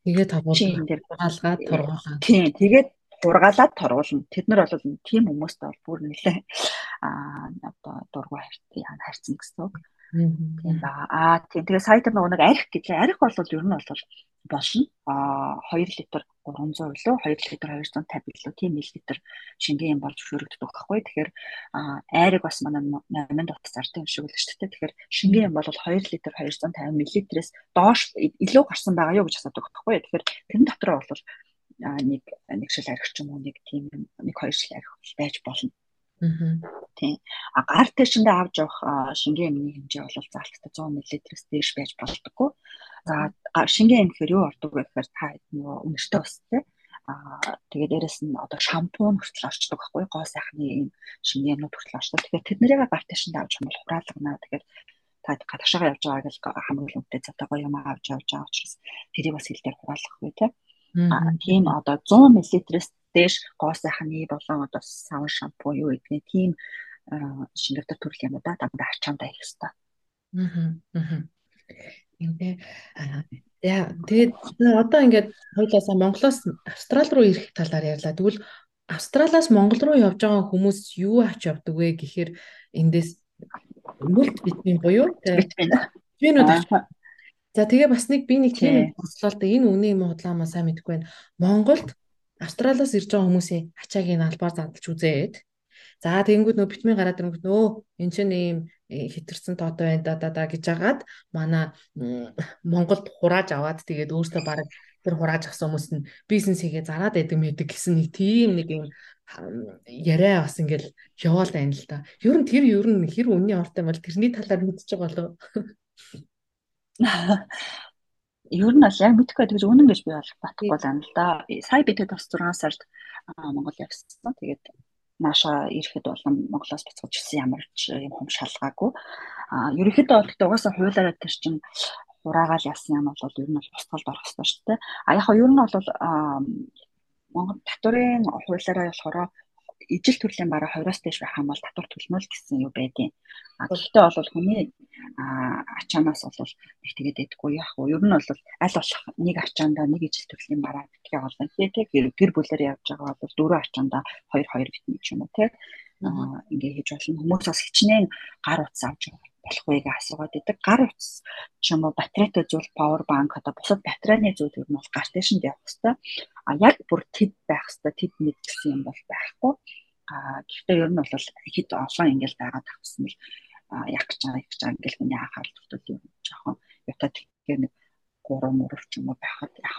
Тэгээд тавуулгын дээр хаалгаад торгуулаа. Тийм тэгээд ургаалаад торгуулна. Тэд нар бол тийм хүмүүстэй бол бүр нэлээ аа одоо дургу харьцсан гэсэн үг. Тийм ба. Аа тийм тэгээ сая дээр нэг арх гэжээ. Арх бол ер нь бол болно. Аа 2 литр 300 лөө 2 литр 250 лөө тийм мл шингэн юм болж зөвшөөрөгддөг байхгүй. Тэгэхээр айрыг бас манай 8 дот зартай юм шиг л шүү дээ. Тэгэхээр шингэн юм бол 2 литр 250 мл-ээс доош илүү гарсан байгаа юу гэж асуудаг байхгүй. Тэгэхээр тэрэн дотор бол нэг нэг шил арх ч юм уу нэг тийм нэг хоёр шил арх байж болно. Тийм. А гар тэшиндээ авч явах шингэн эмний хэмжээ бол заалттай 100 мл-с дээш байж болдоггүй. За шингэн эм гэхээр юу ордог вэ гэхээр та нөгөө үнэртэй ус тий. Аа тэгээ дээрэс нь одоо шампунь хүртэл орчдог байхгүй гоо сайхны юм шингээнүүд хүртэл орчдог. Тэгэхээр тэднэрийг гар тэшиндээ авч хамбал хураалгана. Тэгэхээр та гадагшаага явж байгаа гэж хамгийн үнэтэй цатаа гоё юм авч явж байгаа учраас тэрийг бас хил дээр хураалгах үе тий тийм одоо 100 мл-с дээш гоо сайхны болон одоо савн шампунь юу гэдгийг тийм шингэвтер төрөл юм да дандаа ачаандаа хийх хэрэгтэй. Аа. Ингээ яа тэгээд одоо ингээд хоёлаасаа Монголоос Австрал руу ирэх талаар ярьлаа. Тэгвэл Австралаас Монгол руу явж байгаа хүмүүс юу авч явдаг вэ гэхээр эндээс мөлт витамин буюу витамин витаминууд За тэгээ бас нэг би нэг тийм да энэ үнэ юм худлаамаа сайн мэдэхгүй байна. Монголд Австралиас ирж байгаа хүмүүсийн ачаагийн албаар задлж үзээд за тэгэнгүүт нөө битмийн гараад ирэнгүүт нөө эн чинь ийм э, хитэрсэн тоотой байна да да да гэж агаад манай Монголд хурааж аваад тэгээд өөртөө баг тэр хурааж авсан хүмүүс нь бизнес хийгээ зараад байдаг мэдэг гэсэн нэг тийм нэг юм яриа бас ингээл яваал байна л да. Ер нь тэр ер нь хэр үнний ортой бол тэрний талаар мэдчихэж байгаа болов Ер нь бол яг мэдхгүй тэгж үнэн гэж би бол батхгүй байна л да. Сая бид бас 6 сард Монгол явсан. Тэгээд нааша ирэхэд бол Монголоос буцаж ирсэн ямар ч юм хум шалгаагүй. А ерөнхийдөө бол гэдэг угаасаа хуулаараа тэр чинь хураагаал яасан юм бол ер нь бол босголд орох хэрэгтэй шүү дээ. А яг нь ер нь бол Монгол татварын хуулаараа болохоор ижил төрлийн бараа 20-оос дээш байх юм бол татвар төлнө л гэсэн юу байдیں۔ А гэхдээ бол хүний ачаанаас бол их тэгээд байдаггүй яах вэ? Ер нь бол аль болох нэг ачаандаа нэг ижил төрлийн бараа битгий олон тий гэр бүлээр явж байгаа бол дөрөв ачаандаа 2 2 битнэ ч юм уу. Аа ингээ хийж болно. Хүмүүс бас хичнээн гар утас авч болох вэ гэж асуугаад идэг. Гар утас ч юм уу батарейтай зүйл power bank одоо бусад батарейны зүйл ер нь бол гар дэшинд явах хэвээр. А яг бүр тэд байх хэвээр тэд мэд гэсэн юм бол байхгүй. А гэхдээ ер нь бол хэд олон ингээл байгаад тавсан л яг гэж байгаа яг гэж байгаа ингээл хүний анхаарал төвтөл юм жоохон ята тэгэхээр нэг 3 мөрөв ч юм уу байхад яг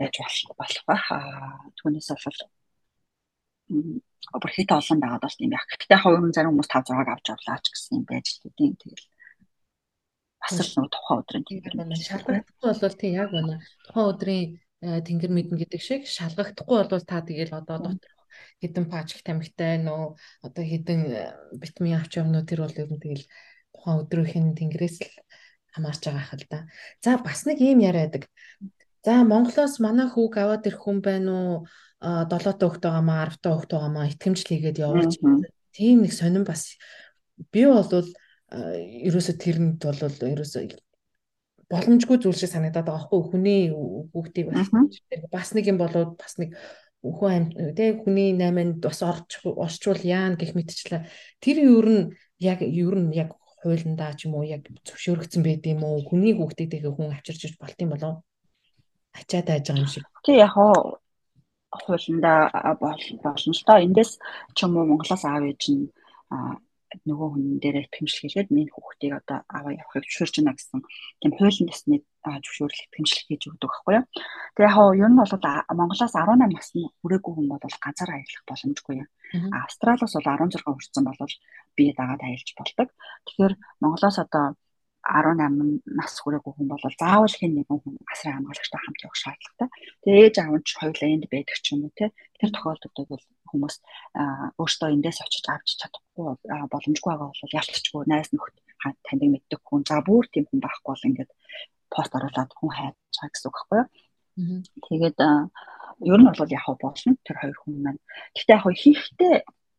байж болох байх. Түүнээс бол бүр хит олон байгаад бас юм яг. Гэхдээ яг хувийн зарим хүмүүс 5 6-аг авч авлаач гэсэн юм байж л тийм тэгэл бас л нэг тухайн өдрийн тэнгэр шалгагдахгүй бол тийм яг байна. Тухайн өдрийн тэнгэр мэднэ гэдэг шиг шалгагдахгүй бол та тэгэл одоо дотор хідэн пачк тамхитай нөө одоо хідэн э, витамин авч явна уу тэр бол ер нь тэгэл тухайн өдрийнх нь тэнгэрээс л хамаарч байгаа хэл да. За бас нэг юм яриадаг. За Монголоос манай хүүг аваад ирэх хүн байна уу? 7 та хүүхд байгаамаа 10 та хүүхд байгаамаа итгэмжлэгээд явуулж тийм нэг сонирн бас би бол ерөөсө тэрэнд бол ерөөсө боломжгүй зүйл шиг санагдаад байгаа хгүй. Хүний хүүхдийг бас нэг юм болоод бас нэг хүн амт тэг хүний 8-нд бас орч орчвол яан гэх мэтчлээ. Тэр юу нь яг юу нь яг хуулиндаа ч юм уу яг зөвшөөрөгдсөн байд юм уу? Хүний хүүхдийг тэгээ хүн авчирч иж болт юм болов? Ачаад айж байгаа юм шиг. Тий яг хоо хуулиндаа болно л доо. Эндээс ч юм уу Монголоос аав ээж нь нөгөө хүн дээрээ тэмцэл хийгээд миний хүүхдийг одоо аваа явахыг зөвшөөрч байна гэсэн тийм хуулийн төсний зөвшөөрлөг тэмцэл хийж өгдөг байхгүй юу. Тэгээ яг нь ер нь бол Монголоос 18 насны хүрээгүй хүн бол ганцаар аялах боломжгүй юм. Австралиас бол 16 хүрсэн бол бие дагаад аялж болдог. Тэгэхээр Монголоос одоо 18 нас хүрээгүй хүн бол заавал хэн нэгэн хүн асран хамгаалагчтай хамт явах шаардлагатай. Тэгээ ээж аав нь ч хоёулаа энд байдаг ч юм уу те. Тэр тохиолдолд бол хүмүүс өөртөө эндээс очиж авч чадахгүй боломжгүй байгаа бол ялцчгүй найз нөхд таныг мэддэг хүн за бүр тийм хүн байхгүй бол ингээд пост оруулаад хүн хайж байгаа гэсэн үг байхгүй юу. Тэгээд ер нь бол яг болно тэр хоёр хүн маань. Гэхдээ яг хийхдээ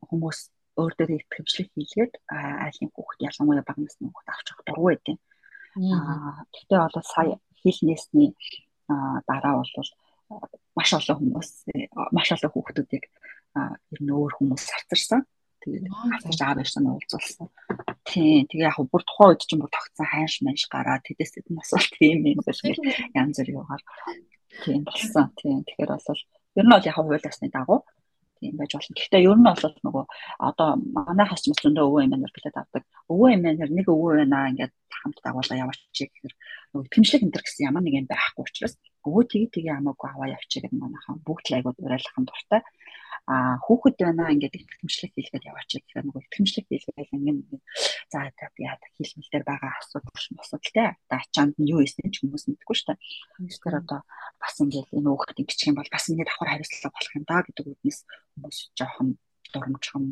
хүмүүс өөр дээр итгэвчлэг хийлгээд айлын хүүхд ялангуяа бага насны хүүхд авч явах дургүй байдیں۔ Аа гэхдээ одоо сая хэлнээсний дараа бол маш олон хүмүүс маш олон хүүхдүүдийг ер нь өөр хүмүүс сарцарсан. Тэгээд авч аав ярьсан уулзуулсан. Тийм. Тэгээ яг бүр тухайн үед чинь бүр тогтсон хайш манш гараад тэдэс тэд нас бол тийм юм биш янз бүр юугаар тийм болсон. Тийм. Тэгэхээр бол ер нь бол яг хууль ёсны дагуу тийм байж болно. Гэхдээ ер нь бол нөгөө одоо манайхаас ч зөндөө өвөө эмээнэр билет авдаг. Өвөө эмээнэр нэг өвөө байна ингээд хамт дагуулаа яваачих гэхээр нөгөө тэмчлэг энэ төр гэсэн ямар нэг юм байхгүй учраас өвөө тгий тгий хамаагүй аваа явчих гэдэг манайхан бүгд л айгууд урайлахын дуртай хүүхэд байна ингээд итгэмжлэг хийлгээд яваач гэхээр нөгөө итгэмжлэг хийлгээд ингээд за яа хийлмэл дээр байгаа асуудал асуудалтай даачаанд нь юу ийсэн ч хүмүүс мэдгүй шүү дээ. Тэгэхээр одоо бас ингээд энэ хүүхэд ингэчих юм бол бас ингээд давхар хариуцлага болох юм да гэдэг үгнээс хүмүүс жоохон дурамжхан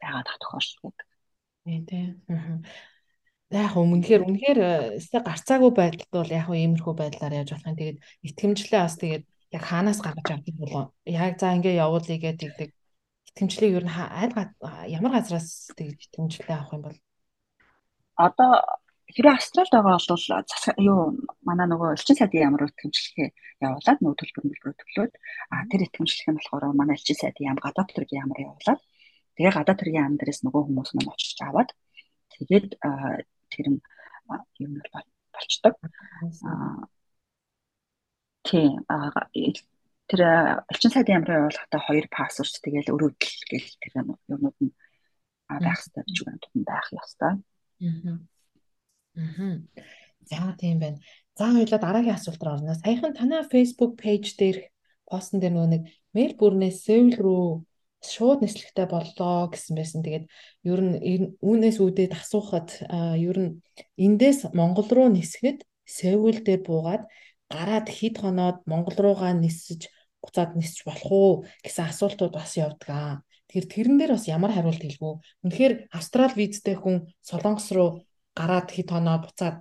байгаад тохиолддог. Тийм тийм. Яг үнэхээр үнэхээр өстэй гарцаагүй байдалд бол яг иймэрхүү байдлаар яаж болох юм. Тэгээд итгэмжлээ бас тэгээд яг хаанаас гаргаж авдаг болов? Яг за ингээ явуулъя гэдэг итгэмжлийг ер нь аль ямар газраас тэгж итгэмжлээ авах юм бол? Одоо хэрэв австралид байгаа бол юу манай нөгөө элчин сайдын ямар итгэмжлэхээ явуулаад нөгөө төлбөр мөлбөрөө төлөөд а тэр итгэмжлэх нь болохоор манай элчин сайдын яам гадаад төргийн ямар явуулаад тэгээ гадаад төргийн яам дээрээс нөгөө хүмүүс маань очиж аваад тэгээд тэр нь юм болчдөг Тийм. Тэр элчин сайдын ямраа явуулахдаа хоёр пассворд тэгэл өрөөдөл гэх тэр юмнууд нь байх хэрэгтэй гэж байна. Байх ёстой. Аа. Аа. За тийм байна. За хоёлаа дараагийн асуулт руу орно. Саяхан танаа Facebook page дээр постн дээр нөгөө нэг Мельбурнээс Сеул рүү шууд нислэгтэй боллоо гэсэн байсан. Тэгээд ер нь үүнээс үүдээд асуухад ер нь эндээс Монгол руу нисгэд Сеул дээр буугаад гараад хид хоноод Монгол руугаа нисэж буцаад нисэж болох уу гэсэн асуултууд бас явдаг. Тэгэхээр тэрэн дээр бас ямар хариулт хэлвүү? Үнэхээр австрал визтэй хүн Солонгос руу гараад хид хоноод буцаад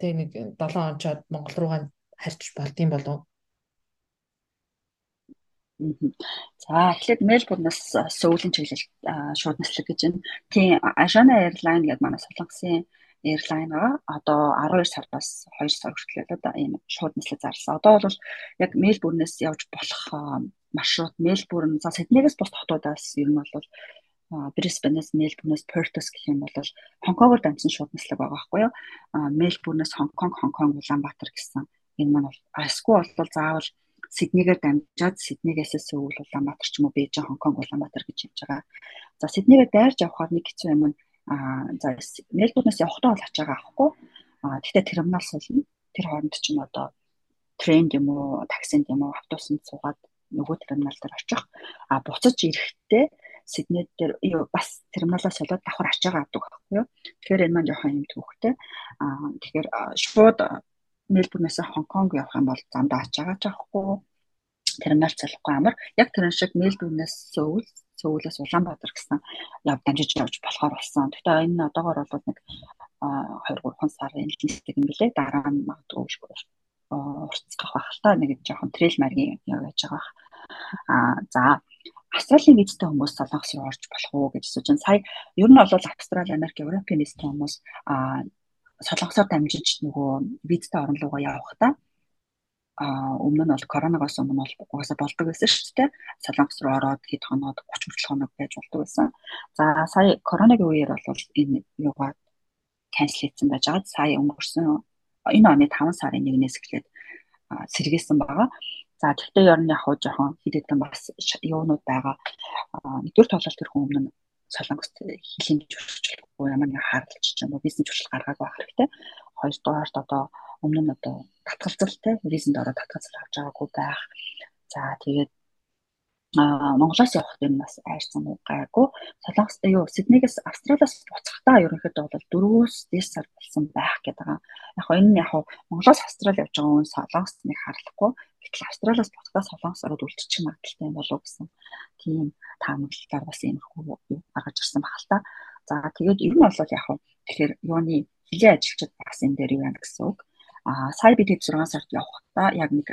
тэг нэг 7 онцоод Монгол руугаа харьж болдсон болов За эхлээд Мельбурнаас Сөүлийн чиглэл шууд нислэг гэж байна. Тийм Ashana Airline гэдэг манай солонгосын airline-аа одоо 12 сараас 2 сар хүртэл одоо ийм шууд нислэг зарласан. Одоо бол яг Мельбурнээс явж болох маршрут Мельбурн за Сиднейгээс бус хотуудаас ер нь бол Брисбенээс Мельбурнээс Пертос гэх юм бол Хонконгоор дамжсан шууд нислэг байгаа байхгүй юу? Мельбурнээс Хонконг, Хонконг, Улаанбаатар гэсэн энэ маань бол эсвэл бол заавал Сиднейгээр дамжаад Сиднейгээс Сөүл Улаанбаатар ч юм уу Бээжин Хонконг Улаанбаатар гэж явж байгаа. За Сиднейгээр дайрж явхаар нэг хэцүү юм нь аа за Мельбурнээс явахдаа бол ачаага авахгүй. Аа тэгтээ терминал суулна. Тэр хооронд ч юм одоо тренд юм уу, таксинд юм уу, автобусанд суугаад нөгөө терминал дээр очих. Аа буцаж ирэхдээ Сидней дээр бас терминалаас солиод давхар ачаага авдаг байхгүй юу. Тэгэхээр энэ маань жоохон юм төвхтэй. Аа тэгэхээр шууд Мельбурнээс Хонконг явах юм бол замдаа ачаагаа авахгүй терминал залахгүй амар яг тэр шиг Мельбурнээс Сөүл Сөүлээс Улаанбаатар гэсэн яв дамжиж явж болохоор болсон. Гэхдээ энэ одоогор бол нэг 2 3 сарын листик юм билээ. Дараа нь магадгүй уртцах байх л та нэг жоохон трейл маргийн явж байгаа. Аа за Австралийн визтэй хүмүүс солонгос руу орж болох уу гэж асууж байна. Сая ер нь бол Австрали, Америк, Европын визтэй хүмүүс аа солонгосоор дамжиж нөгөө визтэй орн руугаа явахдаа өмнө нь бол коронавигоос өмнө бол угаасаа болдог байсан шүү дээ. Солонгос руу ороод хэд хоноод 30 хүртэл хоног байж болдог байсан. За сая коронавигийн үеэр бол энэ юугаа канцел хийсэн байж байгаа. Сая өнгөрсөн энэ оны 5 сарын 1-ээс эхлээд сэргээсэн байгаа. За тэгтээ ер нь яг хоо жоохон хэд хэдэн бас юунууд байгаа. Нэгдүгээр тоглолт тэрхүү өмнө нь солонгост хилийн журчлахгүй ямар нэг харалч ч юм уу бизнес журчл гаргааг байх хэрэгтэй. Хоёрдугаарт одоо өмнө нь одоо татгалзалтай визэнд ороод татгалзал авч байгаагүй байх. За тэгээд а Монголоос явах юм бас айрсан уу гайгүй. Солонгос юу Сиднейгээс Австралиас буцахдаа ерөнхийдөө бол 4-өөс дээш сар болсон байх гэдэг. Яг энэ яг хоо Монголоос Австрали явж байгаа хүн Солонгост нэг харлахгүй. Гэтэл Австралиас буцахдаа Солонгос ороод үлдчих магадaltaй юм болов гэсэн тийм таамаглалаар бас иймэрхүү гаргаж ирсэн баг л та. За тэгээд ер нь бол яг тэгэхээр юуны хилээ ажилчид бас энэ дээр юу яана гэсэн үг. А сая бид 6 сард явахдаа яг нэг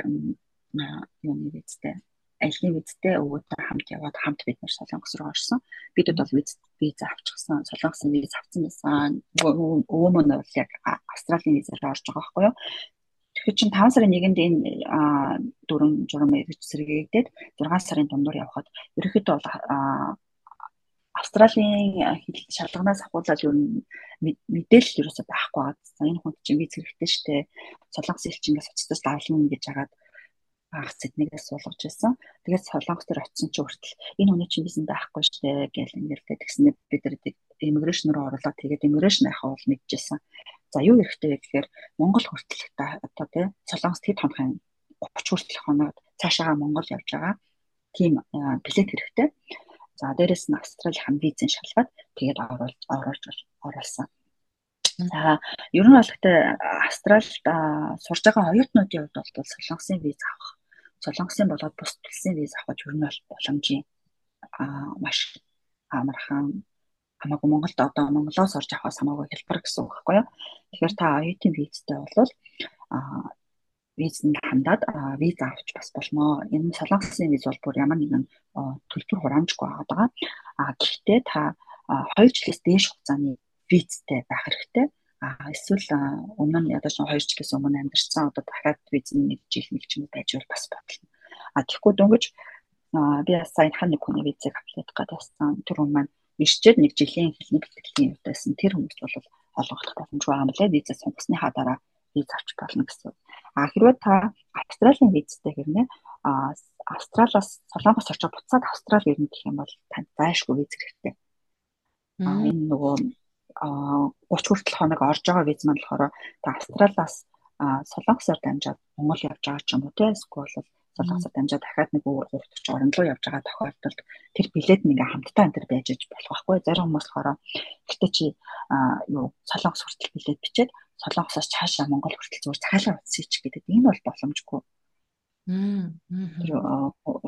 юуны визтэй аялын визтэй өвөөтэй хамт яваад хамт бид нэр Солонгос руу орсон. Бидэд бол виз виз авчихсан. Солонгосын виз авсан байсан. Өвөө мөн бол яг Австралийн визээр орж байгаа байхгүй юу? Тэгэхээр чин 5 сарын 1-нд энэ дөрөв журам эргэж сэргийгдээд 6 сарын дундуур явхад ерөөхдөө бол Австралийн шалганаас ахуулаад юу мэдээлэл ерөөсөй байхгүй. За энэ хүнд чинь виз хэрэгтэй штэ. Солонгос элчингээс уцтас давлна гэж хагаад анх Сиднейгээс суулгаж байсан. Тэгээд Солонгос төр очисон чинь хүртэл энэ хүний чинь визэн байхгүй штэ гэл ингээл тэгснээр бид нар иммиграшн руу орлоо. Тэгээд иммиграшн яхаа бол мэдчихсэн. За юу хэрэгтэй вэ гэхээр Монгол хүртэл одоо тий Солонгост хэд хоног 30 хүртэл хоноод цаашаа Монгол явж байгаа. Тийм билет хэрэгтэй. За дээрэс нь Австрали хам визэн шалгаад тэгээд оруулж оруулж оруулсан. За ер нь бол гэхдээ Австралид сурж байгаа оюутнуудын хувьд бол солонгосын виз авах солонгосын болоод бус төлсөн виз авах ер нь бол боломжийн маш амархан хамаагүй Монголд одоо Монголоос орж авахаас хамаагүй хэлбэр гэсэн үг байхгүй юу. Тэгэхээр та оюутан визтэй бол визэнд хандаад виз авч бас болно. Энэ солонгосын виз бол бүр ямар нэгэн төлбөр хураамжгүй байгаа. А гэхдээ та 2 жилээс дээш хугацааны визтэй байх хэрэгтэй а эсвэл өмнө нь ядаж 2 жилээс өмнө амьдарсан одоо дахиад виз нэг жил нэг ч юм байж бол бас бодлоо. А тэгэхгүй дөнгөж би сайн хан нэг хүний визийг аплайд гадаасан тэр хүн маань ирчээд нэг жилийн хэлний бэлтгэлийн явдасан тэр хүмүүс бол олгох боломжгүй юм лээ визээ сонгосныхаа дараа виз авч болно гэсэн. А хэрвээ та Австралийн визтэй хэрнээ а Австралиас Солонгос очиж буцаад Австрали ирнэ гэх юм бол танд зайлшгүй виз хэрэгтэй. А энэ нөгөө 30 хүртэл хоног орж байгаа виз маань болохоор та Австралиас Солонгосоор дамжаад Монгол явж байгаа ч юм уу тийм эсвэл Солонгосоор дамжаад дахиад нэг өөр хурдч орон руу явж байгаа тохиолдолд тэр билет нэг хамтдаа энэ төр байж иж болох байхгүй зарим хүмүүс болохоор гэхдээ чи юу Солонгос хүртэл билет бичээд Солонгосоос цаашаа Монгол хүртэл зүгээр цахилгаан утсыг ч гэдэг энэ бол боломжгүй. Тэр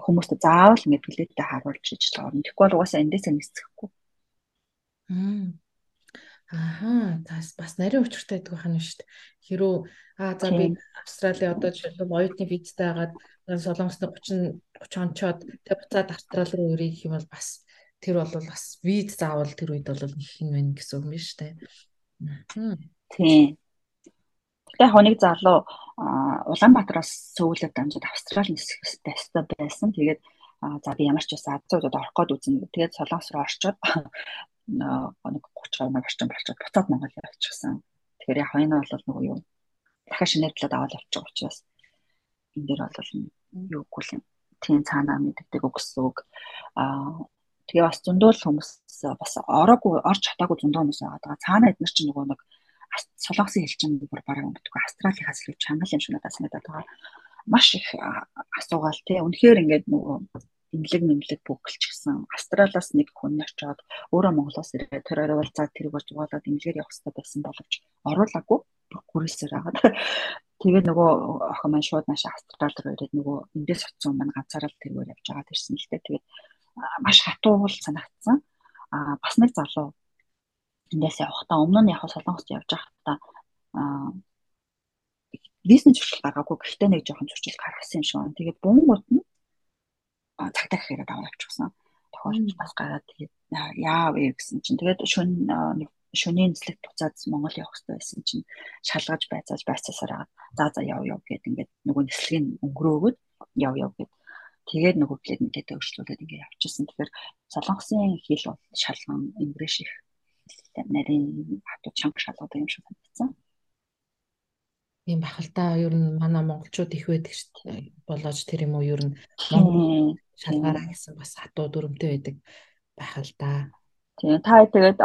хүмүүст заавал ингэ билеттэй харуулж иж орно. Тэгэхгүй бол угаасаа эндээсээ нисэхгүй. Ааха, тас бас нарийн учиртай гэдэг байна шүү дээ. Хэрүү аа за би Австрали одоо жишээлбэл оюутны визтэй хагаад солонгосны 30 30 онцоод тэг буцаад Австрали руу ирэх юм бол бас тэр бол бас виз заавал тэр үед бол их юм байна гэсэн үг юм шүү дээ. Тийм. Гэтэ хоног залуу Улаанбаатараас сүүлд дамжаад Австрали нисэхтэй байсан. Тэгээд за би ямар ч байсан Азиудад орох гээд үзэн. Тэгээд Солонгос руу орчоод нэг 30 оног орчим болчиход буцаад Монгол явчихсан. Тэгэхээр яг энэ бол нөгөө юу дахиад шинэрлээд аваад явчих учраас энэ дээр бол юу үгүй юм. Тийм цаанаа мэддэг өгсөн үг. Аа тэгээ бас зөндөл хүмүүс бас ороогүй орж чадаагүй зөндөө хүмүүс байгаа. Цаанаа эдгээр чинь нөгөө нэг солонгосын хэлчин бүр бараг мэдгүй австралийнхаас илүү чанга юм шиг надад санагдаад байгаа. Маш их асуугаал тий. Үнэхээр ингээд нөгөө имлэг нэмлэг бүгэлчихсэн. Австралиас нэг хүн очоод өөрөө Монголоос ирээд тэр орой бол за тэр болж болоод имлэгээр явах хэрэгтэй байсан боловч оруулаагүй гүрээсээр агаад. Тэгээд нөгөө охин маань шууд маш Австрал руу ирээд нөгөө эндээс очсон маань ганцаараа тэргээр явж байгаа тэрсэн л дээ. Тэгээд маш хатуу санагдсан. Аа бас нэг залуу эндээс явахдаа өмнө нь яг солонгост явж байхдаа аа бизнес зуршил гаргаагүй гэхдээ нэг жоохон зуршил гаргасан юм шиг байна. Тэгээд бөөнгөт нь цагтаа гэхээр аваа явчихсан. Тохиолдол бас гараад тэгээд яав вэ гэсэн чинь тэгээд нэг шөнийн нислэг буцаад Монгол явах хэрэгтэй байсан чинь шалгаж байцааж байцаасаар агаад за за яв яв гэд ингээд нөгөө нислэгийг өнгөрөөгөөд яв яв гэд тэгээд нөгөө плед нэтэд өөрчлүүлээд ингээд явчихсан. Тэгэхээр солонгосын хэл бол шалган ингрэш их нарийн хатуу чанга шалгууд юм шиг санагдсан. Тийм да. Ер нь манай монголчууд их байдаг шүү дээ. Болоож тэр юм уу ер нь шалгаараа гэсэн бас хатуу дүрмтэй байдаг да. Тийм та тэгээд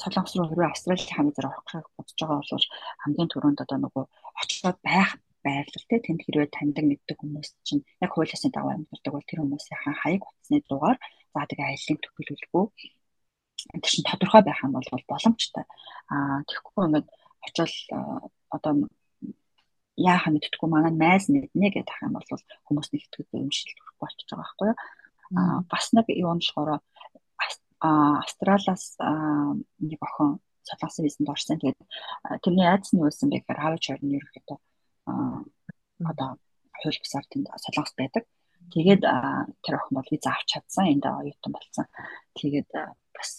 солонгос руу хэрвээ Австрали хамт зорих гэж бодож байгаа бол хамгийн түрүүнд одоо нөгөө очиод байх байрлал те тэнд хэрвээ таньдаг мэддэг хүмүүс чинь яг хуулиасны дагуу амьдардаг бол тэр хүмүүсийн хаяг утасны дугаар за тэгээ аяллаа төгөлөлгүй тэр чинь тодорхой байх юм бол боломжтой. Аа тэгэхгүй ингээд очил одоо яахан мэдтгүү манай найз мэднэ гэдэг ах юм бол хүмүүс нэг итгэдэг юм шиг болчихж байгаа байхгүй юу. Аа бас нэг нь болохоор Австралиас нэг охин солонгосын визэнд орсон. Тэгээд тэрний байсан бэ гэхээр хавч хорны ерөөхдөө одоо хууль бусаар тэнд солонгос байдаг. Тэгээд тэр охин бол виз авч чадсан. Энд оюутан болсон. Тэгээд бас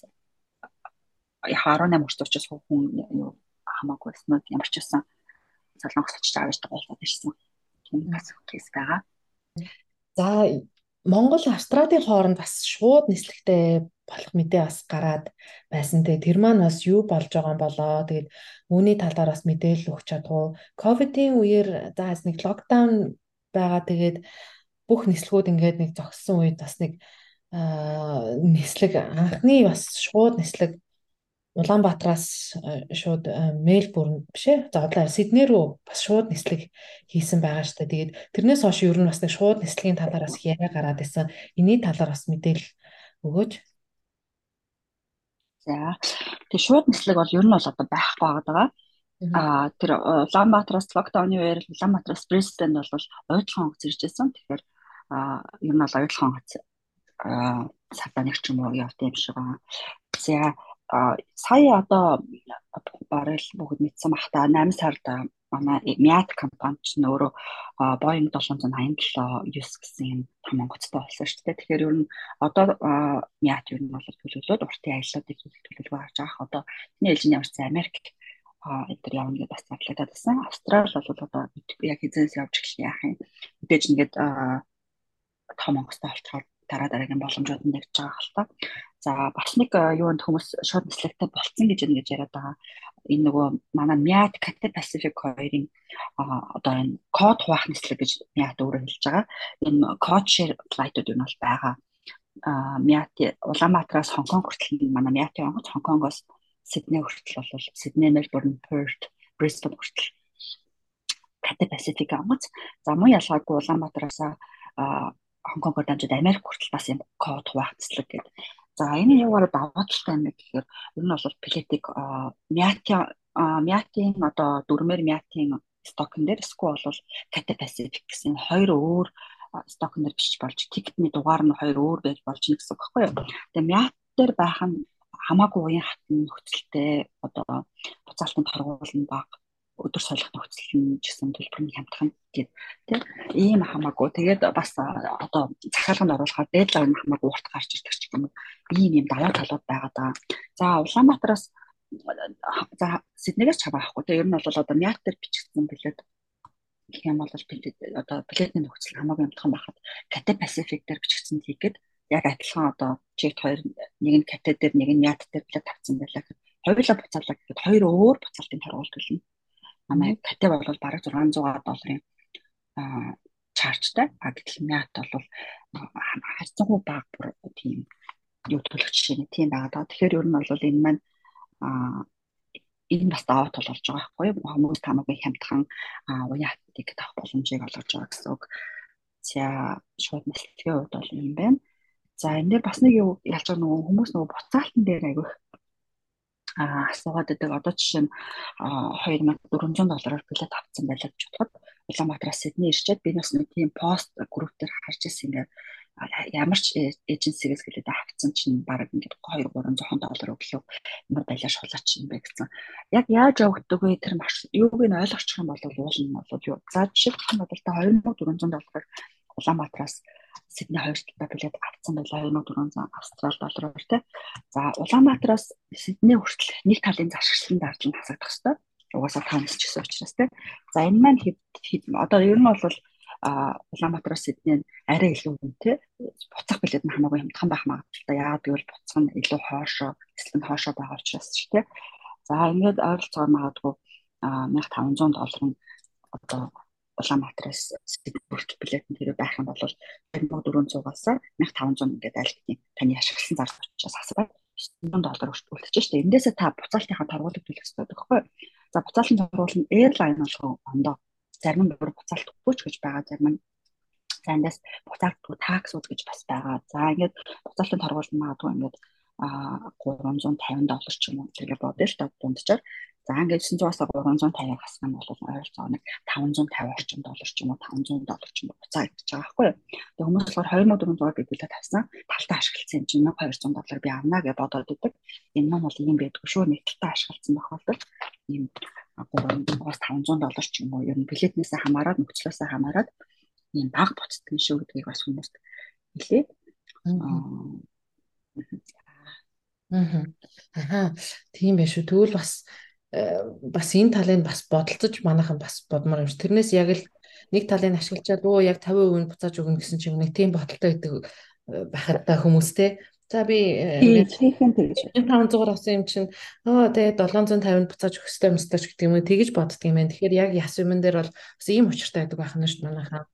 яг 18 хүртэл учраас хүн юу хамаагүй байсан нь ямар ч байсан солонгос очиж авч байгаа байсан. Тийм бас кейс байгаа. За Монгол Австралийн хооронд бас шууд нислэгтэй болох мэдээ бас гараад байсан. Тэгээ тэр маань бас юу болж байгаа юм болоо. Тэгээд үүний талаар бас мэдээлэл өгч чадгүй. Ковидын үеэр за нэг локдаун байгаа. Тэгээд бүх нислэгүүд ингээд нэг зогссон үед бас нэг нислэг анхны бас шууд нислэг Улаанбаатараас шууд Мельбурн биш ээ. За одоо Сидней рүү бас шууд нислэг хийсэн байгаа шүү дээ. Тэгээд тэрнээс хойш ер нь бас нэг шууд нислэгийн талаар бас яриа гараад байсан. Эний талаар бас мэдээлэл өгөөч. За. Тэгээ шууд нислэг бол ер нь бол одоо байхгүй байгаа. Аа тэр Улаанбаатараас локдауны үеэр Улаанбаатараас Брисбен бол ойдлогон онгоц ирж байсан. Тэгэхээр ер нь бол ойдлогон онгоц аа сарда нэг ч юм уу явт юм шиг байгаа. За сая одоо бараг л бүгд мэдсэн бах та 8 сард манай Miat компани ч нөөрөө Boeing 787 9 гэсэн юм том онгоцтой болсон шүү дээ. Тэгэхээр ер нь одоо Miat ер нь бол төлөвлөлөөд уртын аяллуудыг төлөвлөгөө харж байгаа. Одоо энэ ээлжийн ямар ч Америк эдгээр явна гэдээ бас задлаад байсан. Австрал бол одоо яг хизээс явж эхэлсэн яах юм. Мэдээж ингээд том онгоцтой болчихоор дараа дараагийн боломжууд нь нэгж байгаа хэл та. За бас нэг юунд хүмүүс шууд нислэгтэй болцсон гэж ингэж яриад байгаа. Энэ нөгөө манай Miat Cathay Pacific хоёрын одоо энэ код хуваах нислэг гэж Miat өөрөө хэлж байгаа. Энэ код share flight-ууд юу нь бол байгаа. Miat Улаанбаатараас Хонконг хүртэл манай Miat-ийн онгоц Хонконгоос Сидней хүртэл бол Сидней, Мельбурн, Перт, Бристол хүртэл Cathay Pacific онгоц. За муу ялгаагүй Улаанбаатараас Хонконгоор дамжууд Америк хүртэл бас юм код хуваагдцлаг гэдэг. За энэ юугаар даваа талтай юм гэхээр ер нь бол плетик Miati Miati-ийн одоо дөрмөр Miati-ийн стокн дээр эсвэл бол Cathay Pacific гэсэн хоёр өөр стокн дээр бичиж болж тикетний дугаар нь хоёр өөр байж болж нэг гэсэн үг байхгүй юу. Тэгээ Miati дээр байх нь хамаагүй уян хатан нөхцөлтэй одоо буцаалтанд харгуулна баг өдөр солих нөхцөл нь ч гэсэн төлбөрний хямдхан гэдэг тийм. Ийм хамаагүй. Тэгээд бас одоо захиалганд оруулахаар дээдлайн хамаагүй урт гарч ирдэг ч юм уу. Ийм ийм даваа талууд байгаа даа. За Улаанбаатараас за Сиднейгээс ч хаваахгүй тийм ер нь бол одоо мят дээр бичигдсэн билет гэх юм бол одоо билетний нөхцөл хамаагүй хямдхан байхад Cathay Pacific дээр бичигдсэн тийгээд яг адилхан одоо чигт хоёр нэг нь Cathay дээр нэг нь мят дээр билет авсан байлаа хоёулаа буцаалаа гэхэд хоёр өөр буцаалтын таргуул төлнө манай катэ бол бараг 600 долларын чаржтай. А гэтэл мят бол харьцангуй бага бүр тийм юу төлөх жишээ нь тийм байгаа даа. Тэгэхээр ер нь бол энэ маань энэ бас даваа тул болж байгаа байхгүй юу? Хүмүүс тамаагүй хямдхан уяатыг тавах боломжийг олгож байгаа гэсэн үг. За шууд мэдлэгийн хувьд бол юм байна. За энэ дээр бас нэг юу ялж байгаа нөгөө хүмүүс нөгөө буцаалтан дээр айгүйх асуугаад байдаг. Одоо жишээ нь 2400 доллараар билет авсан байлаа гэж бодоход Улаанбаатараас Сидней ирчээд би бас нэг тийм пост групп дээр харж ирсэн ингээд ямар ч эйженсигээс гэлээд авцсан чинь баг ингээд 2 300 доллар өглөө ямар байлаа шулаач юм бэ гэсэн. Яг яаж явагддаг вэ тэр маршрут юуг нь ойлгочих юм бол уулна бол юу. За жишээлбэл та 2400 доллараар Улаанбаатараас Сидней хоёр талдаа билет авсан байлаа 2400 австрал доллараар тий. За Улаанбаатараас Сидней хүртэл нэг талын заршилсан дарж нь хасагдах хэвээр. Угаасаа таамаглаж учраас тий. За энэ маань хэд одоо ер нь бол а Улаанбаатараас Сидней арай илүү үнэтэй буцах билет нь хамаагүй хямдхан байх магадaltaй. Яагаад гэвэл буцах нь илүү хоошоо, эсрэг нь хоошоо байгаа учраас ч тий. За ингээд ойролцоогоор магадгүй 1500 доллар нь одоо Улаанбаатараас Сиднейт билет нь хэрэг байх юм бол 2400-аас 1500 ингээд аль хэдийн таны ашигласан зар сурталчаас асар 900 доллар үлдчихэж штэ. Эндээсээ та буцаалтынхаа торгуулийг төлөх хэрэгтэй байхгүй. За буцаалтын торгуул нь airline болгоо ондоо зарим нь бүр буцаалт өгөөч гэж байгаа зарим нь за эндээс буцаалтгүй таксууд гэж бас байгаа. За ингээд буцаалтын торгуул нь магадгүй ингээд 350 доллар ч юм уу? Тэгээ бодъё л та дундчаар За ингээд 900-аас 350-ыг хасна бол ойролцоогоо нэг 550 орчим доллар ч юм уу 500 доллар ч юм уу буцаа идэж байгаа байхгүй юу. Тэгээ хүмүүс болохоор 2400 библиэд тавьсан. Талтаа ашигласан юм чинь 1200 доллар би авна гэж бодоод идэг. Энэ нь бол ийм байдгүй шүү. Нэг талтаа ашигласан тохиолдолд ийм 300-аас 500 доллар ч юм уу ер нь билетнээс хамаарат нөхцлөөс хамаарат ийм баг буцдаг шүү гэдгийг бас хүмүүст хэлээд Аа. Аа. Тийм байх шүү. Тэгвэл бас бас энэ талыг бас бодолцож манайхан бас бодмоор юм ш. Тэрнээс яг л нэг талыг ашиглачаад өө яг 50% нь буцааж өгнө гэсэн чинь нэг тийм бодолтой байдаг э, байхад та хүмүүстэй. За би 500-аар авсан юм чинь оо тэгээ 750-нд буцааж өгөх хэрэгтэй юмстай ч гэдэг юм уу тэгэж боддөг юм байна. Тэгэхээр яг яс юмн дээр бол бас ийм учиртай байдаг байх нь шүү манайхаа.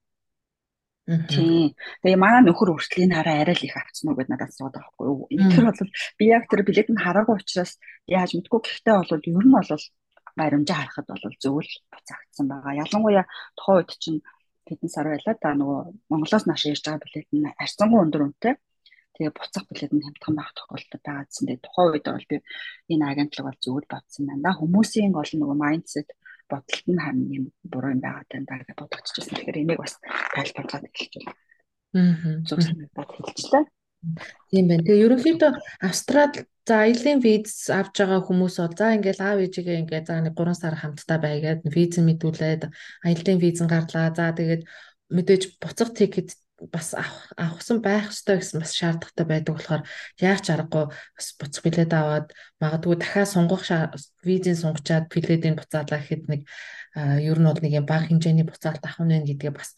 Тийм. Тэгээ манай нөхөр энэ хараа арай л их авцсан уу гэдээ надад асууад байгаа байхгүй юу. Тэр бол би яг тэр билет нь хараагүй учраас яаж мэдгүй гэхдээ бол ер нь бол баримжаа харахад бол зөвл буцаагдсан байгаа. Ялангуяа тухайн үед чинь хэдэн сар байлаа да нөгөө Монголоос нааш ирж байгаа билет нь арцсангүй өндөр үнэтэй. Тэгээ буцах билет нь хямдхан байх тохиолдол байгаа гэсэн. Тэгээ тухайн үед бол би энэ агентлаг бол зөвл бодсон байна. Хүмүүсийн гол нөгөө майндсет бодолт нь харин юм буруу юм байгаа тань гэж бодогдчихсон. Тэгэхээр энийг бас тайлбарлаад эхэлж байна. Аа. Зөв санагдаад хэлчихлээ. Тийм байна. Тэгээ ерөнхийдөө Австрал за аялын виз авж байгаа хүмүүс бол за ингээл аав ээжигээ ингээ за нэг 3 сар хамтдаа байгаад виз мэдүүлээд аялын визэн гарлаа. За тэгээд мэдээж буцах тикет бас авахсан байх ёстой гэсэн бас шаардлагатай байдаг болохоор яаж аргагүй бас буцах билет аваад магадгүй дахиад сунгах визийн сунгачаад билетийн буцаалаа гэхэд нэг ер нь бол нэг юм бага хэмжээний буцаалт авах нь гэдгээ бас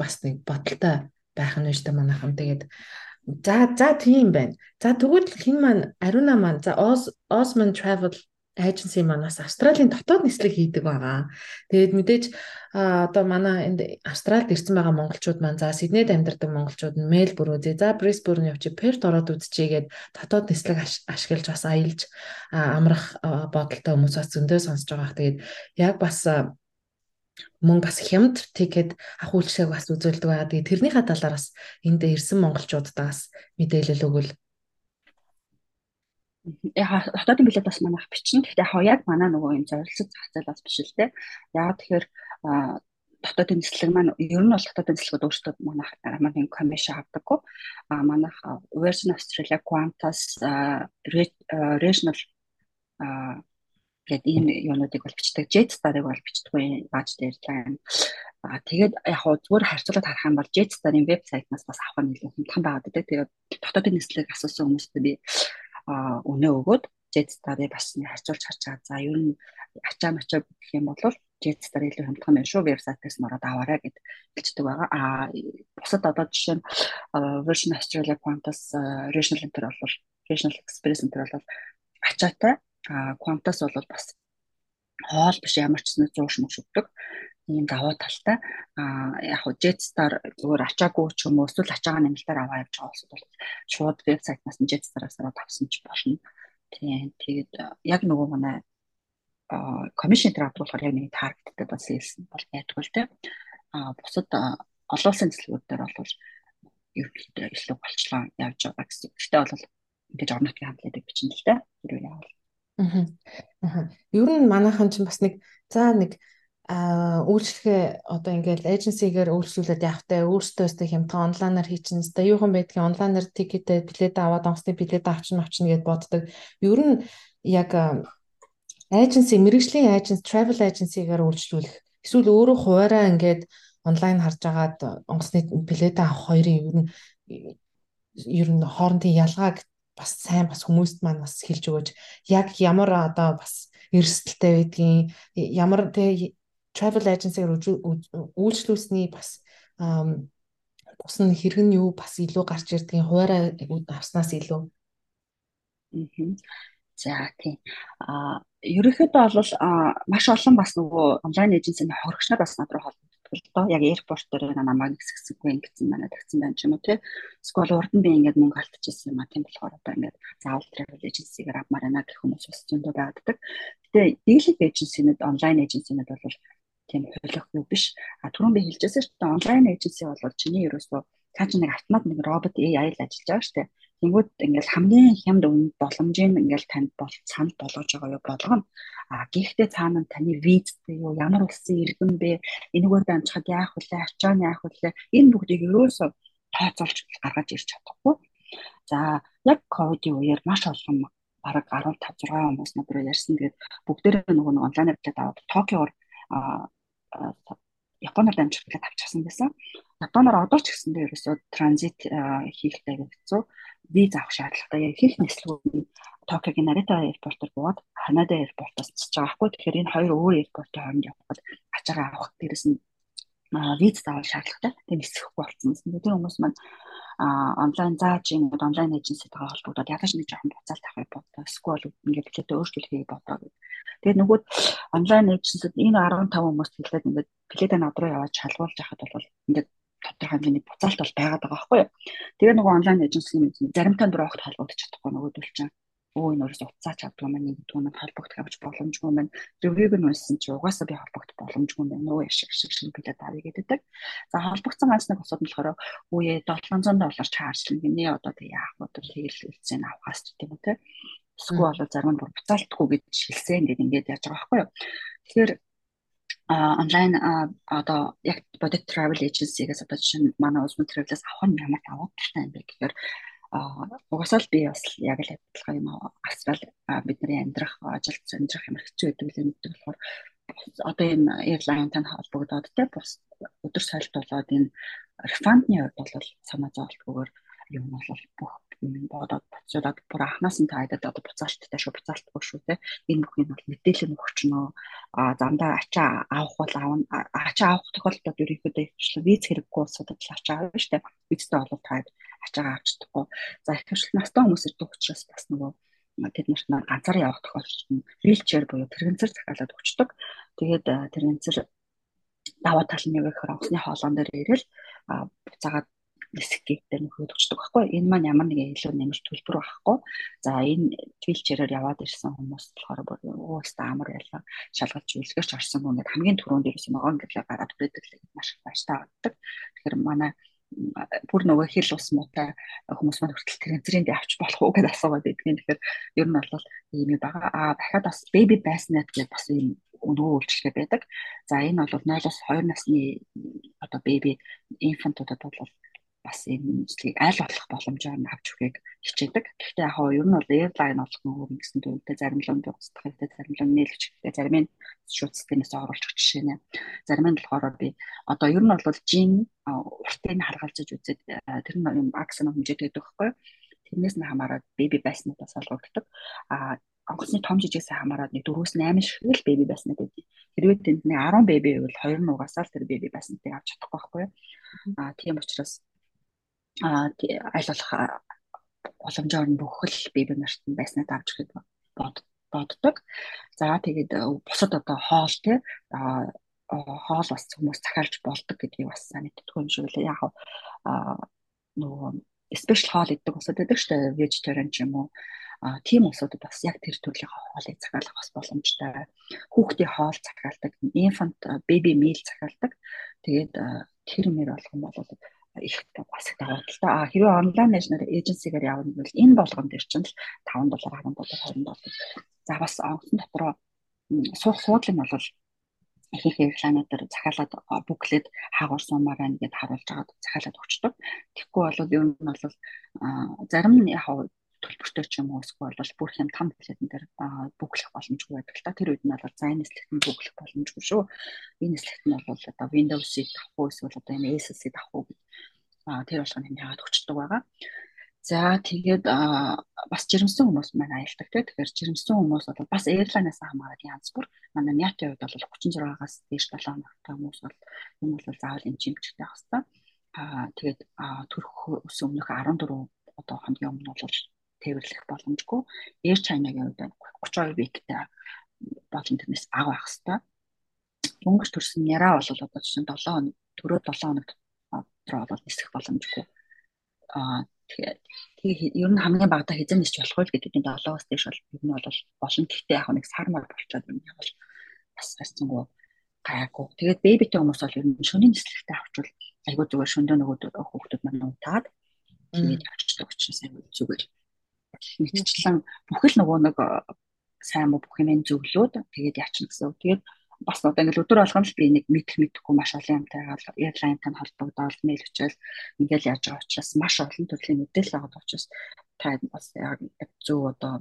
бас нэг бодолтой байх нь шүү дээ манайхан тэгээд за за тийм байна. За тэгвэл хин маань Ариуна маань за Osman Travel agency манаас Австралийн дотоод нислэг хийдэг байгаа. Тэгээд мэдээж одоо манай энд Австралид ирсэн байгаа монголчууд маань за Сиднейд амьдардаг монголчууд нь Мельбурн үзье. За Брисбурн явчих, Перт ороод үзчихье гээд дотоод нислэг ашиглаж бас аялж амрах бодолтой хүмүүс бас зөндөө сонсож байгаа. Тэгээд яг бас мөн бас хямд тикет авах үйлчлэгийг бас үзүүлдэг байгаа. Тэгээд тэрнийхээ талаар бас энд ирсэн монголчуудаас мэдээлэл өгвөл хотоодын билет бас манайх бичнэ. Гэхдээ яг манай нөгөө юм зорилтсод зах зээл бас биш л дээ. Яг тэгэхээр дотоодын нислэг маань ер нь бол дотоодын нислэгүүд өөрсдөө манайх манай комисшн авдаггүй. А манайх Virgin Australia Qantas Regional гэдэг ийм юунуудыг бол бичдэг. Jet Star-ыг бол бичдэггүй бааж дээр тань. А тэгээд яг хоо зүгээр харьцуулаад харах юм бол Jet Star-ын вебсайтнаас бас авах нь илүү хямдхан байгаад байдаг. Тэгээд дотоодын нислэг асуусан хүмүүстээ би өнөө өгөөд Jet Star-ыг бас харьцуулж харж байгаа. За ер нь ачаа мачаа гэх юм бол Jet Star илүү хямдхан байна шүү вебсайтаас нь ороод аваарай гэд хэлдэг байгаа. А бусад одоо жишээ нь Virgin Australia Qantas Regional Center бол Regional Express Center бол ачаатай. А Qantas бол бас хоол биш ямар ч зүйл зууш мөч өгдөг ийм даваа талтай а яг хөө Jetstar зүгээр ачаагүй ч юм уу эсвэл ачаагаа нэмэлтээр аваа явж байгаа бол шууд вебсайтнаас нь Jetstar-аас аваад авсан ч болно. Тийм тэгээд яг нөгөө манай commission авдаг болохоор яг нэг таргеттай бас sales бол байдаг л тийм а бусад олон улсын цэцлэгүүд дээр бол ерөнхийдөө илүү болчлоо явж байгаа гэсэн. Гэтэ бол ингэж орон нутгийн хамтлагыг бичнэ л дээ. Тэр яавал. Аа. Ер нь манайхан ч бас нэг за нэг үйлчлэгээ одоо ингээл эйженсигээр үйлчлүүлээд явахтай өөртөөс хямдхан онлайнаар хийчихнэ. Тэ юухан байдгийг онлайнаар тикетээ билет аваад онцны билет авчна авчна гэд боддог. Ер нь яг эйженси мэрэгжлийн эйженси travel agency-гээр үйлчлүүлэх эсвэл өөрөө хуваараа ингээд онлайн харж агаад онгоцны билет авах хоёрын ер нь ер нь хоорондын ялгааг бас сайн бас хүмүүст маань бас хэлж өгөөж яг ямар одоо бас эрсдэлтэй байдгийг ямар тэг travel agency-гээр үйлчлүүлсний бас бус нь хэрэг нь юу бас илүү гарч ирдгийг хуваараа авснаас илүү. За тийм. А ерөнхийдөө бол маш олон бас нөгөө онлайн эйженсийн хоригчнаар бас над руу холбогддог л доо. Яг airport дээр намайг хэсэгсэггүй ингэсэн манай тагцсан байна ч юм уу тий. Эсвэл урд нь би ингээд мөнгө алдчихсан юм а тийм болохоор одоо ингээд заавал travel agency-гээр авмаар байна гэх хүмүүс бас зөндөө байдаг. Гэтэ dealing agency-нүүд онлайн эйженсинүүд бол тийм хөлөх юу биш. А түрүүн би хэлжсэн шүү дээ онлайн эйженси бол чиний ерөөсөө цаа чи нэг автомат нэг робот AI л ажиллаж байгаа шүү дээ. Тэнгүүд ингээл хамгийн хямд өмнө боломжийн ингээл танд бол санал болгож байгаа юу болгоно. А гэхдээ цаана таны визтэй юу ямар улсын иргэн бэ? Энэгээр дамжихад яах вэ? Ачааны яах вэ? Энэ бүгдийг ерөөсөө тооцоолж гаргаж ирч чадахгүй. За яг ковидын үеэр маш олон бараг 15 6 хүмүүс надад ярьсан. Тэгээд бүгдээрээ нөгөө нэг онлайнаар билет аваад Токиогоор Японоор дамжих билет авчихсан байсан. Японоор одоо ч гэсэндээ ерөөсөө транзит хийхдээ хэцүү. Виз авах шаардлагатай. Яг их нислэгүүд Токиогийн Нарита аэропортоор буугаад Ханада аэропортоос цэцэж байгаа хгүй. Тэгэхээр энэ хоёр өөр аэропортын хооронд явхад ачаагаа авах дээрээс нь виз заавал шаардлагатай. Тэгээ нисэхгүй болсон. Тэр хүмүүс маань онлайн зааж ингээд онлайн эйженситэйгээ холбогдоод ядаж нэг жоохон буцаалт авахыг бодлоо. Эсвэл ингээд билетээ өөрчлөлхийг бодлоо гэдэг. Тэгээд нөгөө онлайн эйженсид энэ 15 хүмүүст хэлээд ингээд билетээ над руу яваад шалгуулж яхад бол ингээд тодорхой хэмжээний буцаалт бол байгаад байгаа байхгүй юу. Тэгээ нөгөө онлайн эйженсийн заримтай дөрөв огт холбогдож чадахгүй нөгөөдөл чинь өө энэ өөрөөс уцаа чаддгүй маань нэгдгүү маань холбогдох авч боломжгүй маань ревюг нь унсан чи угаасаа би холбогдох боломжгүй байна өө яшиг шиг шиг билет авъя гэдэг. За холбогдсон ганц нэг асуудал болохоор үе 700 доллар чаржлна гинэ одоо тэг яах вэ тэгэл хэлсэн авахаас тийм үү те. Эсвэл бол зарим нь буцаалтгүй гэж хэлсэн гэдэг ингээд яаж байгаа байхгүй юу. Тэгэхээр онлайн одоо яг бодит travel agency-гээс одоо жишээ нь манай улсын travel-аас авах нь ямар давуу талтай юм бэ гэхээр угаасаа л би бас яг л адилхан юм асрал бидний амьдрах ажилд амьдрах ямар хэцүү байдаг л мэддэг болохоор одоо энэ airline-тай холбогдоод те бус өдөр сольт болоод энэ refund-ны хувьд бол санаа зовлтгүйгээр юм бол бүх юм бодоод буцаад бүр анханаас нь таадад одоо буцаалттай шүү буцаалтгүй шүү те. Энэ бүхний бол мэдээлэл өгчнөө а замдаа ачаа авах бол аавна ачаа авах тохиолдолд ерөнхийдөө виз хэрэггүй улсуудад ачаа авна штэ визтэй бол таад ачаагаа авч чадахгүй за их хвшил настай хүмүүс ирдэг учраас бас нөгөө тэд нарт нэг ганцаараа явах тохиолдолд нь вилчер буюу тэрэгцэр захиалаад өгчдөг тэгээд тэрэгцэр даваа тал нь гэхээр онгоцны хоолоон дээр ирэл буцаагаад нисэх гэгдэр нөхөд өгчдөг байхгүй. Энэ маань ямар нэгэн илүү нэмэлт төлбөр байхгүй. За энэ твилчерээр яваад ирсэн хүмүүс болохоор бүр ууста амар байлаа шалгалж үлгэрч орсон гоо ингээд хамгийн түрүүнд ирсэн ногоон гэрлээ гараад хүрээдэг л маш баяртай авдаг тэгэхээр манай бүр нөгөө хэл ус муутай хүмүүс маань хүртэл трензерийн би авч болох уу гэдээ асуугаад байдгийн. Тэгэхээр ер нь бол ийм байгаа. Аа дахиад бас baby bassinet гэдэг бас ийм нөгөө үйлчлэгээ байдаг. За энэ бол 0-оос 2 насны одоо baby infant-удад бол бас энэ үйлчлэгийг аль болох боломжоор авч өгөхийг хичээдэг. Гэхдээ яг нь ер нь бол airline болох нөгөө гэсэн төвтэй зарим өндөр устгах хэрэгтэй, зарим л нээлгч хэрэгтэй, зарим нь шууд системээс оруулах жишээ нэ. Зарим нь болохоор би одоо ер нь бол жин уртыг харгалзаж үзээд тэр нь юм максимум хэмжээтэй байдаг байхгүй юу? Тэрнээс нь хамаарат baby байснуудаас олгогддог. А онгоцны том жижигээс хамаарат нэг 4-8 шиг л baby байснууд байдаг. Хэрвээ тэнд нэг 10 baby бол 2 нь угаасаа л тэр baby байснуудыг авч чадахгүй байхгүй юу? А тийм учраас болох боломжоор нь бүхэл бие нарт нь байснаа давж ихэд боддог. За тэгээд бусад одоо хоол те хоол бас хүмүүс захиалж болдог гэдгийг бас мэддэг юм шиг лээ. Яг нөгөө спешиал хоол иддэг усуд байдаг шүү дээ. Vegetarian ч юм уу. Тийм усуудад бас яг тэр төрлийн хоолыг захиалах бас боломжтой. Хүүхдийн хоол захиалдаг, infant baby meal захиалдаг. Тэгээд тэр мэр болгон бол их бас их даваа л та. А хэрвээ онлайн нэшнэр эйженсигээр явна бол энэ болгон дээр чинь 5 доллар 10 доллар 20 доллар. За бас онгоцон дотроо суух суудлын бол их их рекламуудаар захиалаад бүклэд хаагур сумаар байна гэдээ харуулж байгаа захиалаад өгчдөг. Тэгэхгүй бол ер нь бол зарим яг төлбөртэй ч юм уу эсвэл бүр хэм там хэлэдэн дээр бүглэх боломжгүй байдаг та тэр үед нь бол за энэ нэслэгт нь бүглэх боломжгүй шүү. Энэ нэслэгт нь бол одоо Windows-ийг уу эсвэл одоо энэ ASUS-ийг уу гэж тэр болгоны яагаад өчтдөг байгаа. За тэгээд бас жирэмсэн хүмүүс маань аялдаг тийм. Тэгэхээр жирэмсэн хүмүүс бол бас airline-аас хамаарат янз бүр. Манай Мяты хувьд бол 36-аас дээш 7 хоногтой хүмүүс бол энэ бол заавал энэ чимчтэй байх хэрэгтэй. Аа тэгээд төрөх ус өмнөх 14 одоо хоногийн өмнө бол тээвэрлэх боломжгүй. Air China-гийн хувьд 32 week-тэй болон тэрнээс бага байх хэвээр. Өнгөж төрсэн яра бол одоо жишээ нь 7 хоног төрөө 7 хоногт дотроо бол нисэх боломжгүй. Аа тэгээ ер нь хамгийн багадаа хизээ нисч болох л гэдэг нь 7-оос дээш бол ер нь бол болно. Гэхдээ яг нэг сармаар болчиход юм яг бол бас харцсангүй гайгүй. Тэгээд бэбитэй хүмүүс бол ер нь шөнийн нислэгтэй авчвал айгүй зүгээр шөндөө нөгөө хүүхдүүд маань унтаад тэгээд авчдаг учраас айгүй зүгээр мэдчлэн бүхэл нөгөө нэг э, сайн муу бүх юм зөвлөөд тэгээд яачна гэсэн. Тэгээд бас одоо ингээл өдөр болгоно л би нэг мэдэх мэдэхгүй маш олон юмтай airline-тай холбогдоод мэйл өчөөл ингээл яаж байгаа учраас маш олон төрлийн мэдээлэл байгаа учраас та бас яг зөв одоо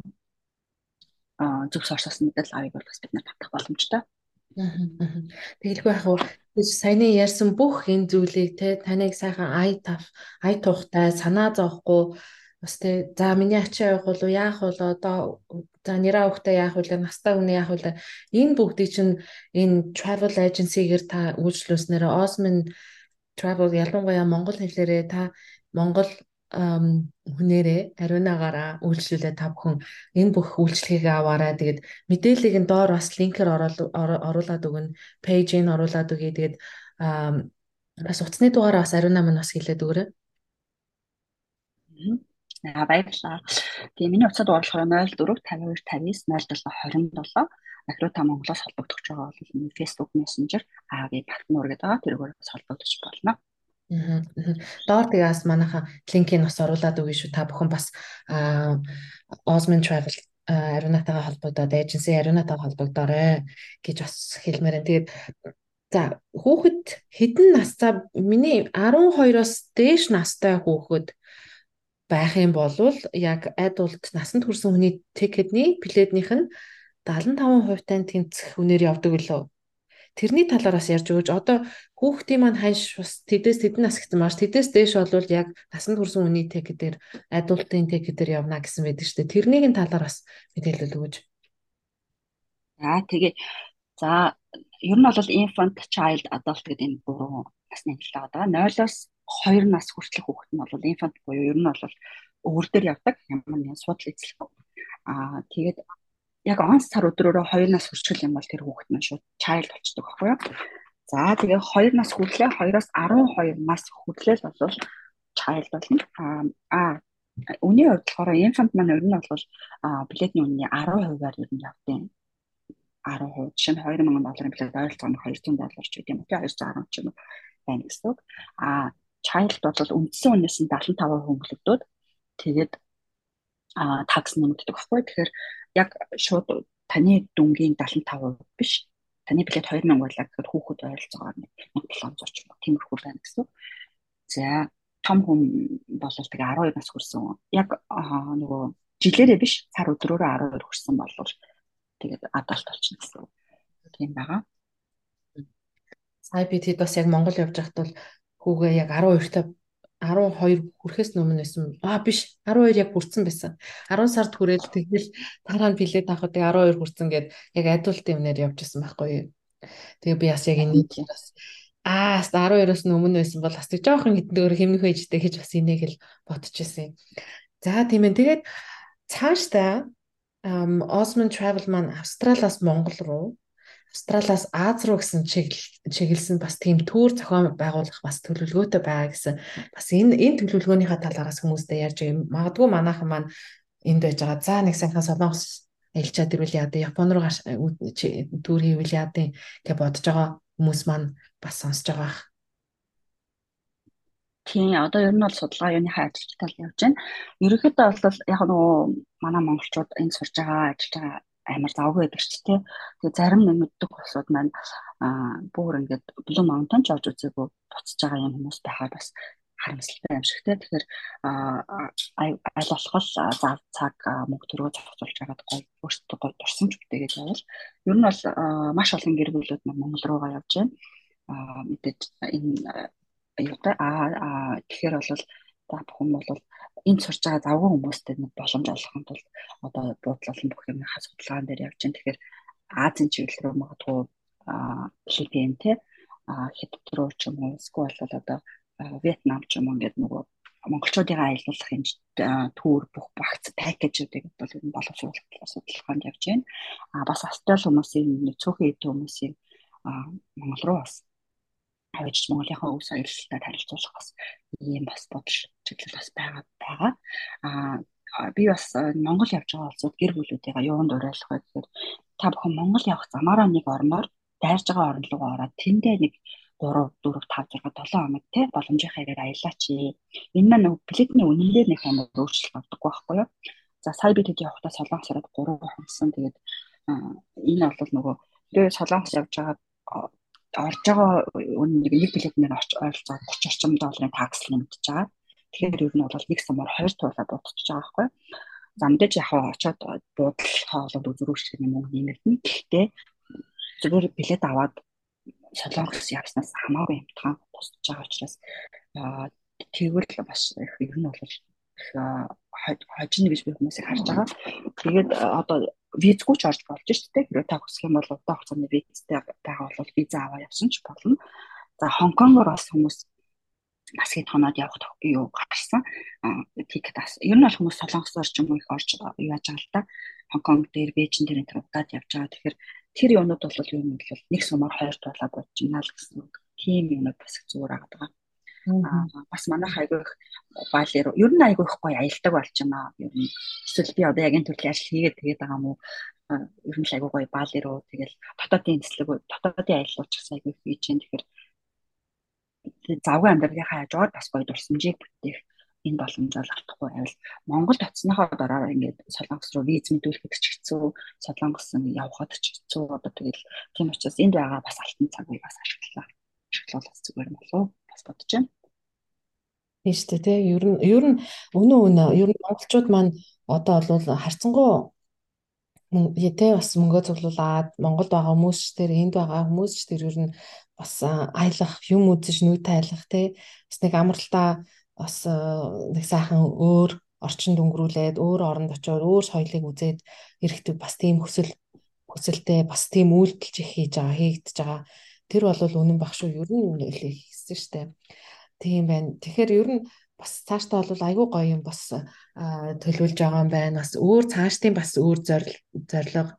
зөв сорсоос мэдээлэл авыг бол бас бид нар татах боломжтой. Тэгэлгүй яг уу саяны ярьсан бүх энэ зүйлийг те таныг сайхан ай тав ай тухтай санаа зовхгүй бас тэ за миний ачаа явах болов яах бол одоо за нэраа хөхтэй яах вэ? Настай үнэ яах вэ? Энэ бүгдийг чинь энэ travel agency-гээр та үйлчлүүлснээр Osmin travel ялангуяа монгол хэлээрээ та монгол хүнээрээ ариунаагаараа үйлчлүүлээ та бүхэн. Энэ бүх үйлчлэгийг аваарай. Тэгээд мэдээллийг нь доор бас линкээр оруулаад өгнө пэйжийг оруулаад өгье. Тэгээд бас утасны дугаараа бас ариунаа мань бас хэлээд өгөөрэй Аа баярлалаа. Тэгээ миний утсад оруулахаар 04 52 59 07 27 Акрота Монголоос холбогдож байгаа бол Facebook Messenger АГ партнер гэдэг байгаа. Тэргээр бас холбогдож болно. Доор тэгээс манайха линкийг бас оруулаад өгье шүү. Та бүхэн бас Osman Travel Ариунатагаа холбогдоод эйженси Ариунатагаа холбогдоорой гэж бас хэлмээр. Тэгээд за хүүхэд хэдэн настай миний 12-оос дээш настай хүүхэд байх юм бол яг adult насанд хүрсэн хүний ticket-ний пледнийх нь 75% тань тэнцэх үнээр явдаг лөө. Тэрний талаар бас ярьж өгөөж одоо хүүхдийн маань ханш бас тэдээс тэдэн нас гэсэн маш тэдээс дээш бол яг насанд хүрсэн хүний ticket-ээр adult-ийн ticket-ээр явна гэсэн байдаг шүү дээ. Тэрнийг нь талаар бас мэдээлэл өгөөж. За тэгээ за ер нь бол infant child adult гэдэг энэ гурван насны хэлтэй байгаа. 0-оос 2 нас хүртэлх хүүхэд нь бол инфант буюу ер нь бол өвөр дээр явдаг ямар нэгэн судал эзлэх. Аа тэгээд яг он сар өдрөөрөө 2 нас хүрчгэл юм бол тэр хүүхэд маань шууд child болчдөг байхгүй юу? За тэгээ 2 нас хүрлээ 2-оос 12 нас хүрлээл бол child болно. Аа үний хувьд болохоор infant маань ер нь бол билетний үнэний 10%-аар ер нь явдаг. 10% жишээ нь 2000 долларын билет ойролцоогоор 200 доллар ч гэдэг юм. Тэгээ 210 ч юм байна гэсэн үг. Аа child бол үндсэн үнээс нь 75% хөнгөлөгдөөд тэгээд а такс нэмэгддэг байхгүй. Тэгэхээр яг шууд таны дүнгийн 75% биш. таны билет 2000 байлаа гэхэд хүүхэд ойролцоогоор 1700 ч юм уу тиймэрхүү байна гэсэн. За том хүн бол тэгээ 12 нас хүрсэн. Яг нөгөө жилээрээ биш цар өдрөөрөө 12 хүрсэн бол тэгээд адалт болчихно гэсэн. Тийм байгаа. Сая би тэд бас яг Монгол явж байхад бол хүүгээ яг 12 та 12 хүрэхээс өмнө байсан. Аа биш 12 яг хүрсэн байсан. 10 сард хүрээл тэгэл дараа нь билет авахд 12 хүрсэн гэд яг адуулт юмнаар явж исэн байхгүй. Тэгээ би бас яг энэ бас аа 12-оос өмнө байсан бол бас тэг жоохон хэднээр хэмнэх ээжтэй гэж бас энийг л бодчихсон юм. За тийм ээ. Тэгээд цаашдаа Osman Travel маань Австралиас Монгол руу Австралиас Аз руу гэсэн чиглэлсэн бас тийм төр зохион байгуулах бас төлөвлөгөөтэй байгаа гэсэн бас энэ энэ төлөвлөгөөнийхөө талаараас хүмүүстэй ярьж байгаа. Магадгүй манайхан маань энд байж байгаа. За нэг санхаа солонгос ээлжаад ирвэл яа дээ Япон руу төр хийвэл яа дээ гэж бодож байгаа хүмүүс маань бас сонсож байгаа. Тийм одоо ер нь бол судалгаа юуныхаа ажиллаж тал явж байна. Ерөнхийдөө бол яг нөгөө манай монголчууд энэ сурж байгаа ажиллаж байгаа амар завгүй байдаг ч тийм. Тэгээ зарим нэг мэддэг улсууд маань аа бүр ингээд Blue Mountain ч орж үзээгүй буцаж байгаа юм хүмүүс байхаар бас харамсалтай юм шиг тийм. Тэгэхээр аль болох зав цаг мөнгө төрөө зохицуулж байгаад гоё өөртөө гоё дурсамж бүтээгээд явал ер нь бол маш олон гэр бүлүүд Монгол руугаа явж байна. Мэдээж энэ юутай аа тэгэхээр бол та бүхэн бол энд сурж байгаа завгүй хүмүүстэй нэг боломж олохын тулд одоо буудлын бүх юмнаа судалгаан дээр явж байна. Тэгэхээр Азийн чиглэл рүү магадгүй Филиппин те Хятад руу ч юм уу эсвэл бол одоо Вьетнам ч юм уу ингээд нөгөө монголчуудыг аялуулах энэ түүр бүх багц пакэжүүдийг бол энэ боловсруулах судалгаанд явж байна. А бас Австрали хүмүүсийн цөөхөн эд хүмүүсийн Монгол руу бас авчиж Монголынхаа өв соёлтой танилцуулах бас ийм бас бодол чиглэл бас байгаа байгаа. Аа би бас Монгол явж байгаа улсууд гэр бүлүүдээ юунд уриалах вэ гэхээр та бүхэн Монгол явах замаараа нэг орноор дайрж байгаа орн руу ороод тэндээ нэг 3 4 5 6 7 хоног те боломжийнхаа ирээр аялаач. Энэ маань билетний үнэлгээр нэг амар өөрчлөлт авдаг байхгүй юу? За сая би тэд явахдаа солонгос ороод 3 хоногсон. Тэгээд энэ бол нөгөө тэгээ солонгос явж байгаа орж байгаа нэг нэг билетээр ойролцоогоор 30 орчим долларын такс нэмэгдэж байгаа. Тэгэхээр ер нь бол нэг самар 2 туулаа будчихж байгаа байхгүй. За мэдээж яг очоод буудал хоолоод үзрүүшгэх юм мөнгө нэмэгдэнэ. Гэхдээ зүгээр билет аваад солонгос явснаас хамаагүй юмтхан тусч байгаа учраас тэгвэл бас ер нь бол хожно гэж би хүмүүсийг харж байгаа. Тэгээд одоо визгүй ч орж болж шүү дээ. Хэрвээ та хүсэх юм бол удаан хугацааны визтэй байгаа бол виза аваа явсан ч болно. За Хонконгоор бас хүмүүс насгийн тоноод явах юу гарсан. Тикет ас. Ер нь бол хүмүүс солонгосоор ч юм уу их орж яаж байгаа л да. Хонконг дээр, Бээжин дээр энэ удаад явж байгаа. Тэгэхээр тэр юмнууд бол юу юм бол нэг сумаар туулаа болж байна л гэсэн үг. Тийм юмнууд бас их зүгээр байгаа бас манайх айгүй их Бали руу ер нь айгүй их гоё аялдаг болж байна. Ер нь эсвэл би одоо яг энэ төрлийн ажил хийгээд тэгээд байгаа мó ер нь л айгүй гоё Бали руу тэгэл дотоодын эслэг дотоодын аялал ч гэсэн айгүй хийж जैन тэгэхээр завгүй амьдралынхаа хажуугаар бас гоё дурсамжийг бүтээх энэ боломж бол автахгүй байвал Монголд оцсныхоо дараа ингээд Солонгос руу виз мэдүүлэхэд ч хэцүү, Солонгос явхад ч хэцүү одоо тэгэл тийм учраас энд байгаа бас алтан цагийг бас ашиглаа. Ашиглуулах зүгээр болов уу? Бас бодож байна. Тийм шүү дээ тий. Ер нь ер нь өнөө өнөө ер нь монголчууд маань одоо бол харцангуй тий бас мөнгө цуглуулад Монголд байгаа хүмүүс ч тэр энд байгаа хүмүүс ч тэр ер нь бас аялах юм үзэж нүд тайлах тий бас нэг амралтаа бас нэг сайхан өөр орчинд өнгөрүүлээд өөр оронд очиод өөр соёлыг үзээд ирэхдээ бас тийм хүсэл хүсэлтэй бас тийм үйлдэл чих хийж байгаа хийгдэж байгаа тэр бол үнэн баг шүү ер нь хэлсэн штэ тийм байна. Тэгэхээр ер нь бас цаашдаа бол айгүй гоё юм бас төлөвлөж байгаа юм байна. Бас өөр цаашдын бас өөр зорилго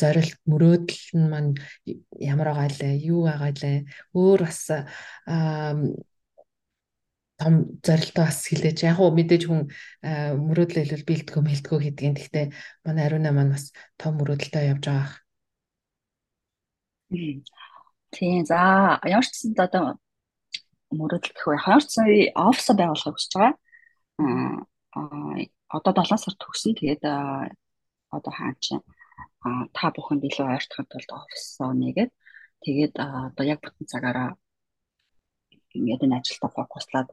зорилт мөрөөдөл нь маань ямар байгаа лээ? Юу байгаа лээ? Өөр бас том зорилтоо бас хилээж яг уу мэдээж хүн мөрөөдлөө хэлбэл бэлтгэв мэлтгэв гэдгийг. Гэхдээ манай ариуна маань бас том мөрөөдөлтөй явж байгаа. Тийм за ямар ч гэсэн одоо мөрөөдөл гэх? Ямар ч гэсэн офис байгуулахыг хүсэж байгаа. Аа одоо 7 сар төгсөн. Тэгээд одоо хаа чи та бүхэнд илүү ойртохын тулд оффисоо нэгээд тэгээд одоо яг бүтэн цагаараа ингээд энэ ажилдаа фокуслаад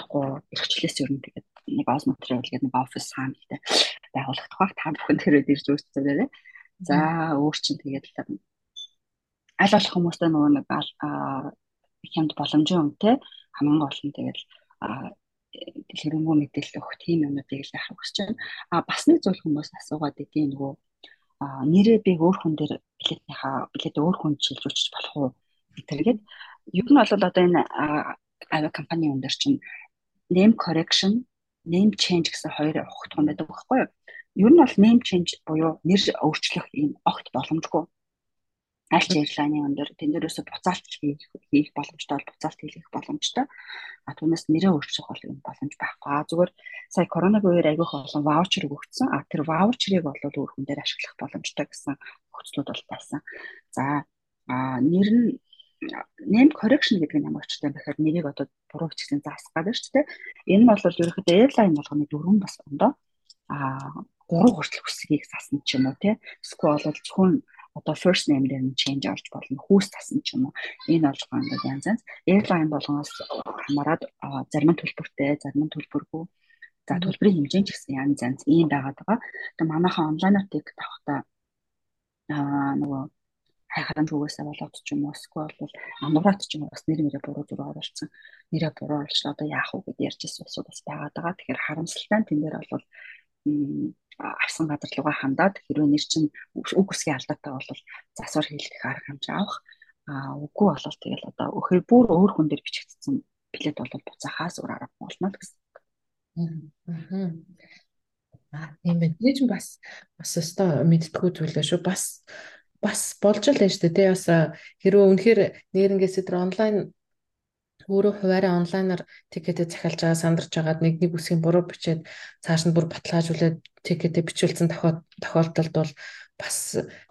тгоо эрхчлээс ер нь тэгээд нэг оз материал гэдэг нэг офис хаана гэдэг байгуулагдах бах та бүхэн тэрээд ирж үүсчихээрэй. За өөр чинь тэгээд аль болох хүмүүстэй нөгөө нэг хямд боломжийн үнэтэй хамгийн гол нь тэгээд дэлгэрэнгүй мэдээлэл өгөх тийм юмнуудыг л яхах гэж байна. А бас нэг зүйл хүмүүс асуугаад идэв нөгөө нэрээ би өөр хүн дээр билетийнхаа билет өөр хүн шилжүүлчих болох уу гэтэргээд ер нь бол одоо энэ авиа компани юм дээр чинь name correction name change гэсэн хоёр ухтган байдаг байхгүй юу? Ер нь бол name change буюу нэр өөрчлөх юм огт боломжгүй аль ч airline өндөр тэн дээрээс буцаалт хийх хийх боломжтой бол буцаалт хийх боломжтой. А түүнээс нэрээ өөрчлөх бол юм боломж байхгүй. Зүгээр сая коронавигийн үеэр айгүйх олон ваучер өгсөн. А тэр ваучерыг бол өөр хүн дээр ашиглах боломжтой гэсэн нөхцлүүд бол байсан. За нэр нь name correction гэдэг нь ямар ч юм бэхээр нэрийг одоо буруу бичсэн заасах гэдэг шүү дээ. Энэ нь бол ерөөхдөө airline болгоны дөрвөн бас ондоо а гурван хүртэл хүсгийг заасан ч юм уу тий. Эсвэл бол зөвхөн одоо first name дээр нь change авч болно. Хүүс тасна ч юм уу. Энэ болгоо ингээд янз янз airline болгоноос хамаарат зарим нь төлбөртэй, зарим нь төлбөргүй. За төлбөрийн хэмжээ ч гэсэн янз янз ийм байгаад байгаа. Тэгээ манайхаа онлайнотыг тавахта аа нөгөө хайхадан зүгээсээ болоод ч юм уу эсвэл бол амнурат ч юм уу бас нэр мэрэ буруу зүрх оруулсан нэрэ буруу оруулсан одоо яах вэ гэдээ ярьж ирсэн усуд бас байгаад байгаа. Тэгэхээр харамсалтай нь тэн дээр бол авсан газар руугаа хандаад хэрвээ нэр чинь үг үсгийн алдаатай бол засвар хийлгэх арга хэмжээ авах а үгүй болол тэгэл одоо өхөө бүр өөр хүн дээр бичигдсэн билет бол буцаахаас өөр арга болно гэсэн. Аа тийм байх. Нэг ч бас бас өстой мэдтгүү зүйлээ шүү. Бас бас болж л байж тээ. Бас хэрвээ үнэхээр нэрнгээсээ тэр онлайн өөрөө хуваараа онлайнаар тикетээ захиалж байгаа сандарч байгаад нэг нэг үсгийн буруу бичээд цааш нь бүр баталгаажуулаад тикетээ бичүүлсэн тохиолдолд бол бас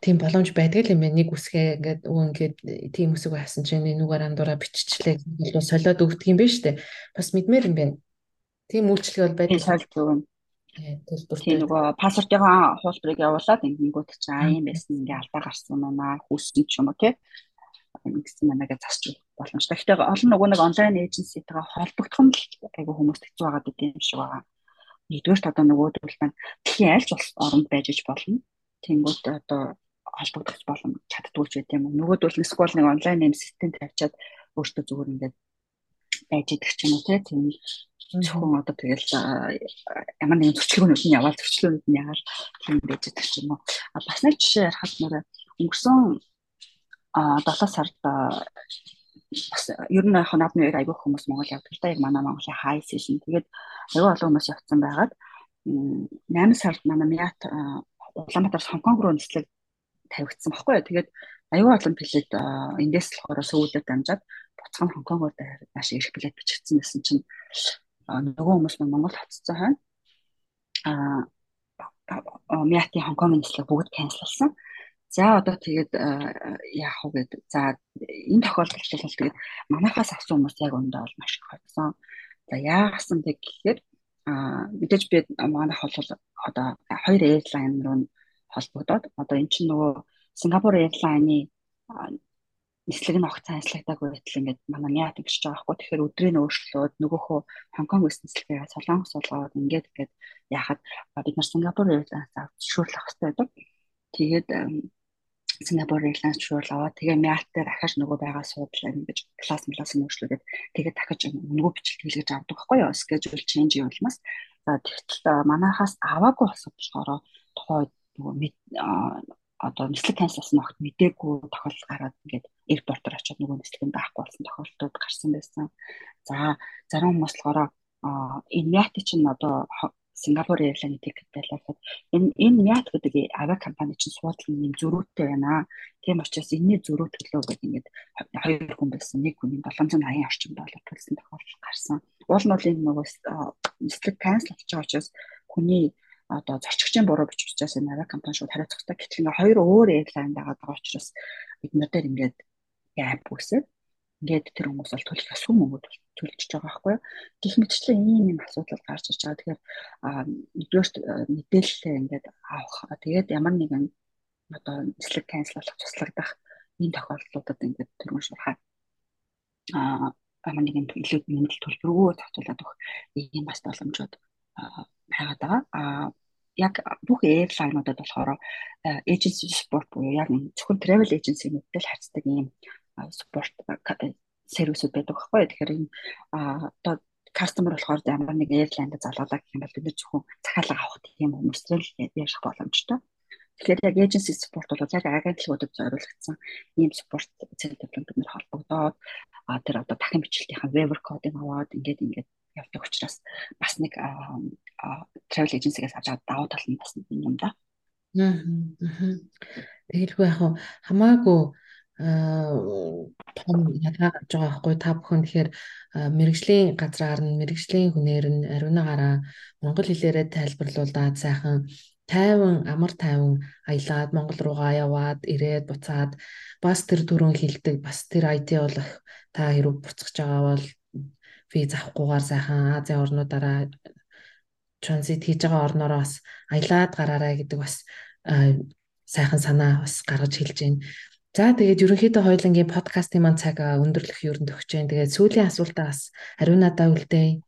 тийм боломж байдаг л юм байна. Нэг үсгээ ингээд өө ингээд тийм үсэг байсан чинь нүгээр андуура биччихлээ гэж бол солиод өгдөг юм байна шүү дээ. Бас мэдмээр юм байна. Тийм үйлчлэг бол байдаг. Солих зүг нь. Тийм нөгөө паспортынхаа хуулбарыг явуулаад ингэнгүүт чинь аа юм байсан ингээ алдаа гарсан юм аа хүүсэн ч юм уу тий гэсэн манайгаа засч боломжтой. Гэхдээ олон нөгөө нэг онлайн эйженситэйгээ холбогдох нь айгүй хүмүүст хэцүү байгаа гэдэг юм шиг байгаа. Нэгдүгээр одоо нөгөө төлөвлөн дэлхийн аль ч оронд байж иж болно. Тэнгүүт одоо холбогдох боломж чаддгүй ч гэдэм юм. Нөгөөдөл нь скол нэг онлайн эм систем тавьчаад өөртөө зүгээр ингээд байж идэх ч юм уу тийм зөвхөн одоо тэгэл ямар нэгэн зөрчилгөөнүүд нь яваал зөрчилгөөнүүд нь яагаад тийм байж идэх ч юм уу. Бас нэг жишээ ярихад нэр өнгөрсөн а 7 сард ер нь яг наадмын үеэр айгүй хүмүүс Монгол явдаг л да яг манай Монголын хай сишн. Тэгээд айгүй олон хүмүүс явцсан байгаад 8 сард манай Мят Улаанбаатараас Хонконг руу нислэг тавигдсан баггүй юу. Тэгээд айгүй олон билет эндээс болохоор сүүлдээ дамжаад буцхан Хонконгоор нааш ирэх билет бичигдсэн байсан чинь нөгөө хүмүүс Монгол хоцсон хойно а Мятийн Хонконгийн нислэг бүгд канселсан. За одоо тэгээд яах вэ гэдэг. За энэ тохиолдолд бол тэгээд манайхаас авсан хүмүүс яг өндөө бол маш их хоцсон. За яасан тэг гэхээр мэдээж би манайх бол одоо хоёр airline руу холбогдоод одоо эн чинь нөгөө Сингапур airline-ы нислэг нь огт цааслагдаагүй байтал ингээд манай яат гэж байгаа байхгүй. Тэгэхээр өдрийг өөрчлөөд нөгөөхөө Хонконг ус нислэгээ солонгос болгоод ингээд ингээд яхад бид нар Сингапур airline-аас авчруулах хэрэгтэй байдаг. Тэгээд Сингапур Airlines шуурл аваад тэгээ Myatt дээр ахаж нөгөө байгаа суудлаа ингэж класс класс нөөшлөөд тэгээд дахиж нөгөө бичлэг хийлгэж авдаг байхгүй юу? Schedule change явуулмаас. За тэгтэл манайхаас аваагүй болсон болохоор тухай нөгөө одоо нислэг канцлсан огт мдээгүй тохиолдол гараад ингээд аэропортоор очиод нөгөө нислэг нь байхгүй болсон тохиолдлууд гарсан байсан. За зарим хүмүүс болохоор энэ Myatt чинь одоо Сингапур Airline ticket байлаа гэхэд энэ энэ Myatt гэдэг авиа компани чинь суудлын юм зөрүүтэй байна. Тийм учраас энэний зөрүү төлөө гэдэг ингээд хоёр хүн байсан. Нэг хүний 780 орчим доллар төлсөн тохиолдол гарсан. Уул нь бол энэ нөгөө нислэг cancel болж байгаа учраас хүний одоо зорчигчийн буруу бичиж учраас энэ авиа компани шууд хариуцлагатай. Гэтэл ингээ хоёр өөр airline байгаа учраас бид нар дээр ингээд гап үүсээд ингээд тэр хүмүүс бол төлөх асуу мөнгөд төлж байгаа байхгүй юу. Гэх мэтчлэн ийм юм асуудал гарч ирж байгаа. Тэгэхээр нэгдүгээр мэдээлэл ингээд авах. Тэгээд ямар нэгэн одоо нислэг канцлуулах туслагдах энэ тохиолдлуудад ингээд түрүүн шурхаа а амаа нэгэн илүү нэмэлт төлбөргөө тогтоолоод өгөх ийм бас боломжууд байгаад байгаа. А яг бүх airline-удад болохоор agency support буюу яг зөвхөн travel agency-нүүдтэй л харьцдаг ийм support сервисүүд байдаг байхгүй. Тэгэхээр энэ одоо customer болохоор ямар нэг airline-д залуулаа гэх юм бол бид зөвхөн захиалга авах тийм хүмүүстэй л яших боломжтой. Тэгэхээр яг agency support бол яг агентлагуудад зориулагдсан ийм support центрүүд бид нэр холбогдоод тэр одоо дахин бичлэлтийн waiver code-ыг аваад ингээд ингээд явдаг учраас бас нэг travel agency-гээс авч давуу тал нь бас юм да. Аа. Тэгэлгүй яг хамаагүй том ялгаа гарч байгаа байхгүй та бүхэн тэгэхээр мэрэгжлийн газраар нь мэрэгжлийн хүнээр нь ариунаагаараа монгол хэлээрээ тайлбарлуулаад сайхан тайван амар тайван аялаад Монгол руугаа яваад ирээд буцаад бас тэр дөрөв хилдэг бас тэр IT бол та хэрэг буцаж байгаа бол виз авахгүйгээр сайхан Азийн орнуудаараа транзит хийж байгаа орноороо бас аялаад гараарай гэдэг бас сайхан санаа бас гаргаж хэлж байна. За тэгээд ерөнхийдөө хоёлынгийн подкастын маань цаг өндөрлөх юунд өгч जैन. Тэгээд сүүлийн асуултаа бас ариун надаа үлдээе.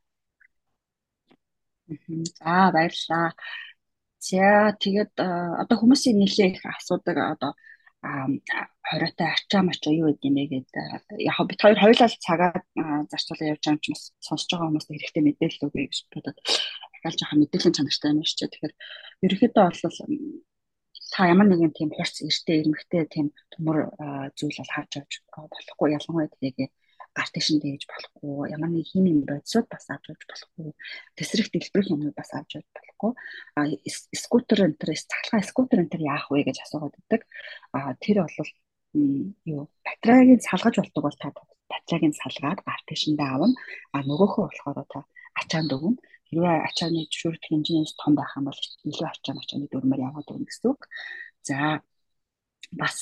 За баярлалаа. За тэгээд одоо хүмүүсийн нэлээ их асуудаг одоо хориотой ачаа мачаа юу гэдэг юм бэ гэдэг яг бид хоёр хоёулаа цагаа зарцуулаад явж байгаа юм чинь сонсож байгаа хүмүүст хэрэгтэй мэдээлэл өгье гэж бодоод дахиад жоохон мэдээллийн чанартай юм шиг. Тэгэхээр ерөнхийдөө бол та ямар нэгэн тийм хурц эртээ ирмэгтэй тийм төмөр зүйл бол харж авч болохгүй. Ялангуяа тэгээд гар тийшин дээж болохгүй. Ямар нэг хим юм бодисууд бас авч авч болохгүй. Тесрэх дэлбэрэх юмнууд бас авч авч болохгүй. Скутер энэ төр цахалгаа скутер энэ төр яах вэ гэж асуугаад байдаг. Тэр бол юу батарейг салгаж болдог бол та батарейг салгаад гар тийшиндээ авна. А нөгөөхөө болохоор та ачаанд өгнө хэрвээ ачааны зөвшөөрөх хэмжээс том байх юм бол илүү ачааны ачааны дүрмээр яваад өгнө гэсэн үг за бас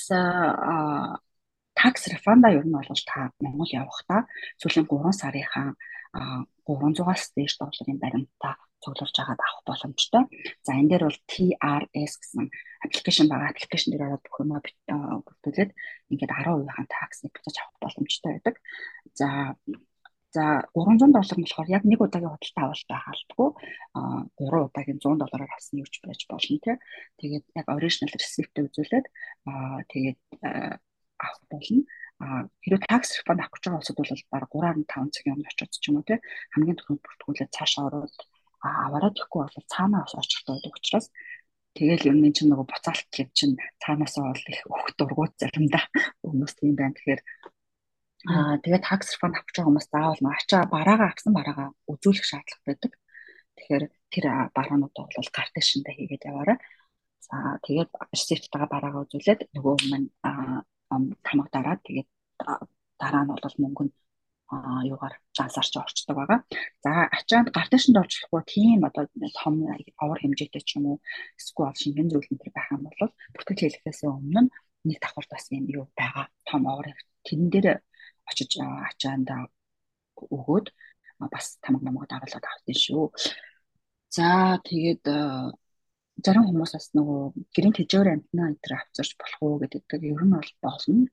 такс рефанда ер нь бол та Монгол явахдаа сүүлийн 3 сарынхаа 300-аас дээш долларын баримтаа цуглуулж агаад авах боломжтой. За энэ дээр бол TRS гэсэн аппликейшн байгаа. Аппликейшн дээр ороод бүх юмаа бүртгүүлээд ингээд 10%-ийн таксыг буцаж авах боломжтой байдаг. За За 300 доллар нь болохоор яг нэг удаагийн худалдаа авалтаа хаалтгүй а 3 удаагийн 100 доллараар авсан юуч байж болно тий. Тэгээд яг original receipt үзүүлээд тэгээд авах болно. Хэрэв tax refund авах гэж байгаа улсад бол баг 3.5 цагийн өмнө очиж ч юм уу те хамгийн түрүүнд бүртгүүлээд цаашаа ороод аваараа тэгэхгүй бол цаанаас очихтой байдаг учраас тэгэл юм чинь нөгөө буцаалт гэв чинь цаанаасаа бол их өөх дургууд заримдаа хүмүүс тийм байна. Тэгэхээр аа тэгээд refund авах гэж байгаа хүмүүс заавал нөгөө ачаа бараагаа авсан бараагаа үзүүлэх шаардлага байдаг. Тэгэхээр тэр бараануудаа бол гарт шиндэ хийгээд яваарай. За тэгээд ресипттэйгээ бараагаа үзүүлээд нөгөө маань тамга дараад тэгээд дараа нь бол мөнгө нь юугаар жансаарч орчдөг байгаа. За ачаанд гарташинд орчлохгүй тийм одоо том авар хэмжээтэй ч юм уу эсвэл шингэн зүйл энэ байх юм бол бүртгэл хэлэхээс өмнө нэг давхар бас юм юу байгаа. Том авар тэрэн дээр очиж ачаанд өгөөд бас тамга намгаа дараалаад авдсан шүү. За тэгээд зарим хүмүүс бас нөгөө гэрийн тэжээр амтнаа энэ авчирч болох уу гэдэг ер нь бол болно.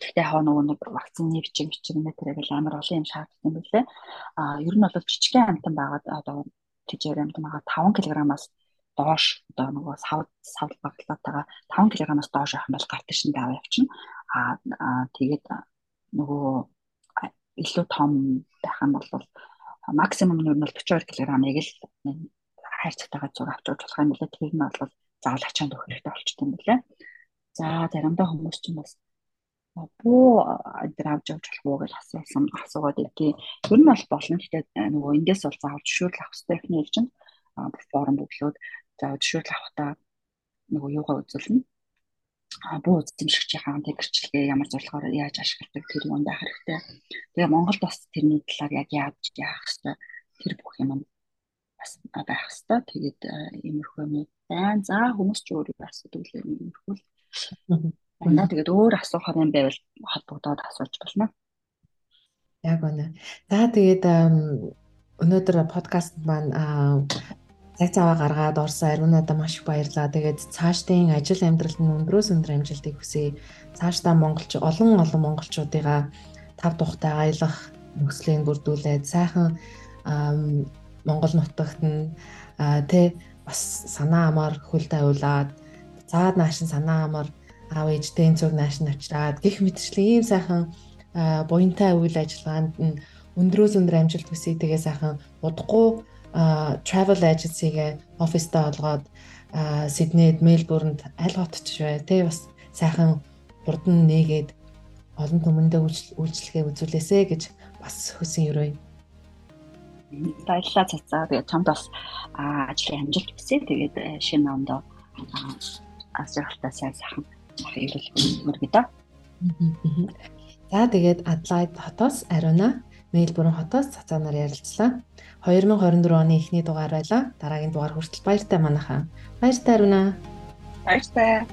Гэхдээ хаа нөгөө нэг вакцины бичиг бичиг метрэг л амар олон юм шаарддаг юм билээ. А ер нь бол жижигхэн амтан байгаад одоо тэжээр амтан байгаа 5 кг-аас доош одоо нөгөө сав сав баглаатайгаа 5 кг-аас доош авах бол гарт шин даваа явчихна. А тэгээд нөгөө илүү том байх юм бол максимум нь бол 42 кг-ыг л хайрцагтайгаа зур авч явж болох юм лээ. Тэр нь бол заавал ачаанд өгөх хэрэгтэй болчтой юм лээ. За заримдаа хүмүүс ч бас буу энэ авч болох уу гэж асуусан асуугаад идэв. Тэр нь бол болно. Гэхдээ э, нөгөө эндээс бол заавал зөвшөөрөл авах хэрэгтэй ихний хэлж чинь форум бүглөөд заавал зөвшөөрөл авахдаа нөгөө юугаа үзүүлнэ. Буу эзэмшигчийн тэгэрчлэгээ ямар зорилгоор яаж ашигладаг тэр юм байх хэрэгтэй. Тэгээ Монголд бас тэрний талаар яг яаж яах хэрэгтэй тэр бүх юм бас байх хэвээр тэгээд иймэрхүү юм байна. За хүмүүс ч өөрөө асуудаг л иймэрхүү л байна. Тэгээд өөр асуухаар юм байвал холбогдоод асууж болно. Яг үнэ. За тэгээд өнөөдөр подкаст маань цаг цаваа гаргаад орсон ариунадаа маш их баярлаа. Тэгээд цаашдын ажил амьдралд нь өндрөөс өндөр амжилтыг хүсье. Цаашдаа монголч олон олон монголчуудыгаа тав тухтай аялах нөхцөлийг бүрдүүлээд сайхан Монгол нутагт нь тэ бас санаа амаар хөлтэй уйлаад цаад наашин санаа амаар аав ээжтэй цуг нааш нь очраад гих мэтчлэн ийм сайхан буянтай үйл ажиллагаанд нь өндрөөс өндөр амжилт хүсье тэгээ сайхан удахгүй travel agency-гээ оффистаа олгоод Сиднейд, Мельбурнд аль хотч бай. Тэ бас сайхан хурдан нээгээд олон түмэндээ үйлчлэгээ үзүүлээсэ гэж бас хүсэн өрөө. Баярлалаа цацаа. Тэгээд чамд бас ажлын амжилт хүсье. Тэгээд э, шинэ ондоо асуултаа сайн сайхан хэлэх мөргөдөө. За тэгээд Адлайд хотоос Ариуна, Мельбурн хотоос цацаанаар ярилцлаа. 2024 оны эхний дугаар байлаа. Дараагийн дугаар хүртэл баяртай манайхаа. Баяртай Ариуна. Баяртай.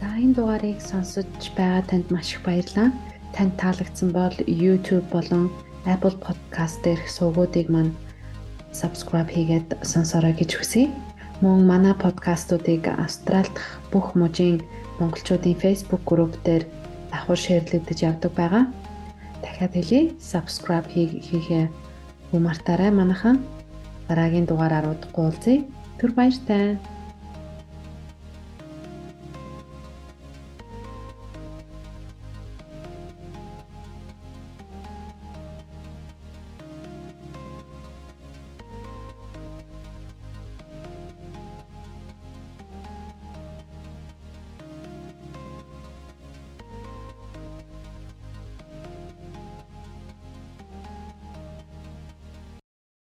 За энэ дугаарыг сонсож байгаа танд маш их баярлалаа. Танд таалагдсан бол YouTube болон Apple Podcast дээрх сувгуудыг маань subscribe хийгээд сонсорой гэж хүсье. Мөн манай подкастуудыг Австрали дахь бүх мужийн монголчуудын Facebook групп дээр давхар шеэрлэгдэж явдаг байгаа. Дахиад хэлье. Subscribe хийхээ мартаарай манайхан. Дараагийн дугаараар уулзъя. Түр баяртай.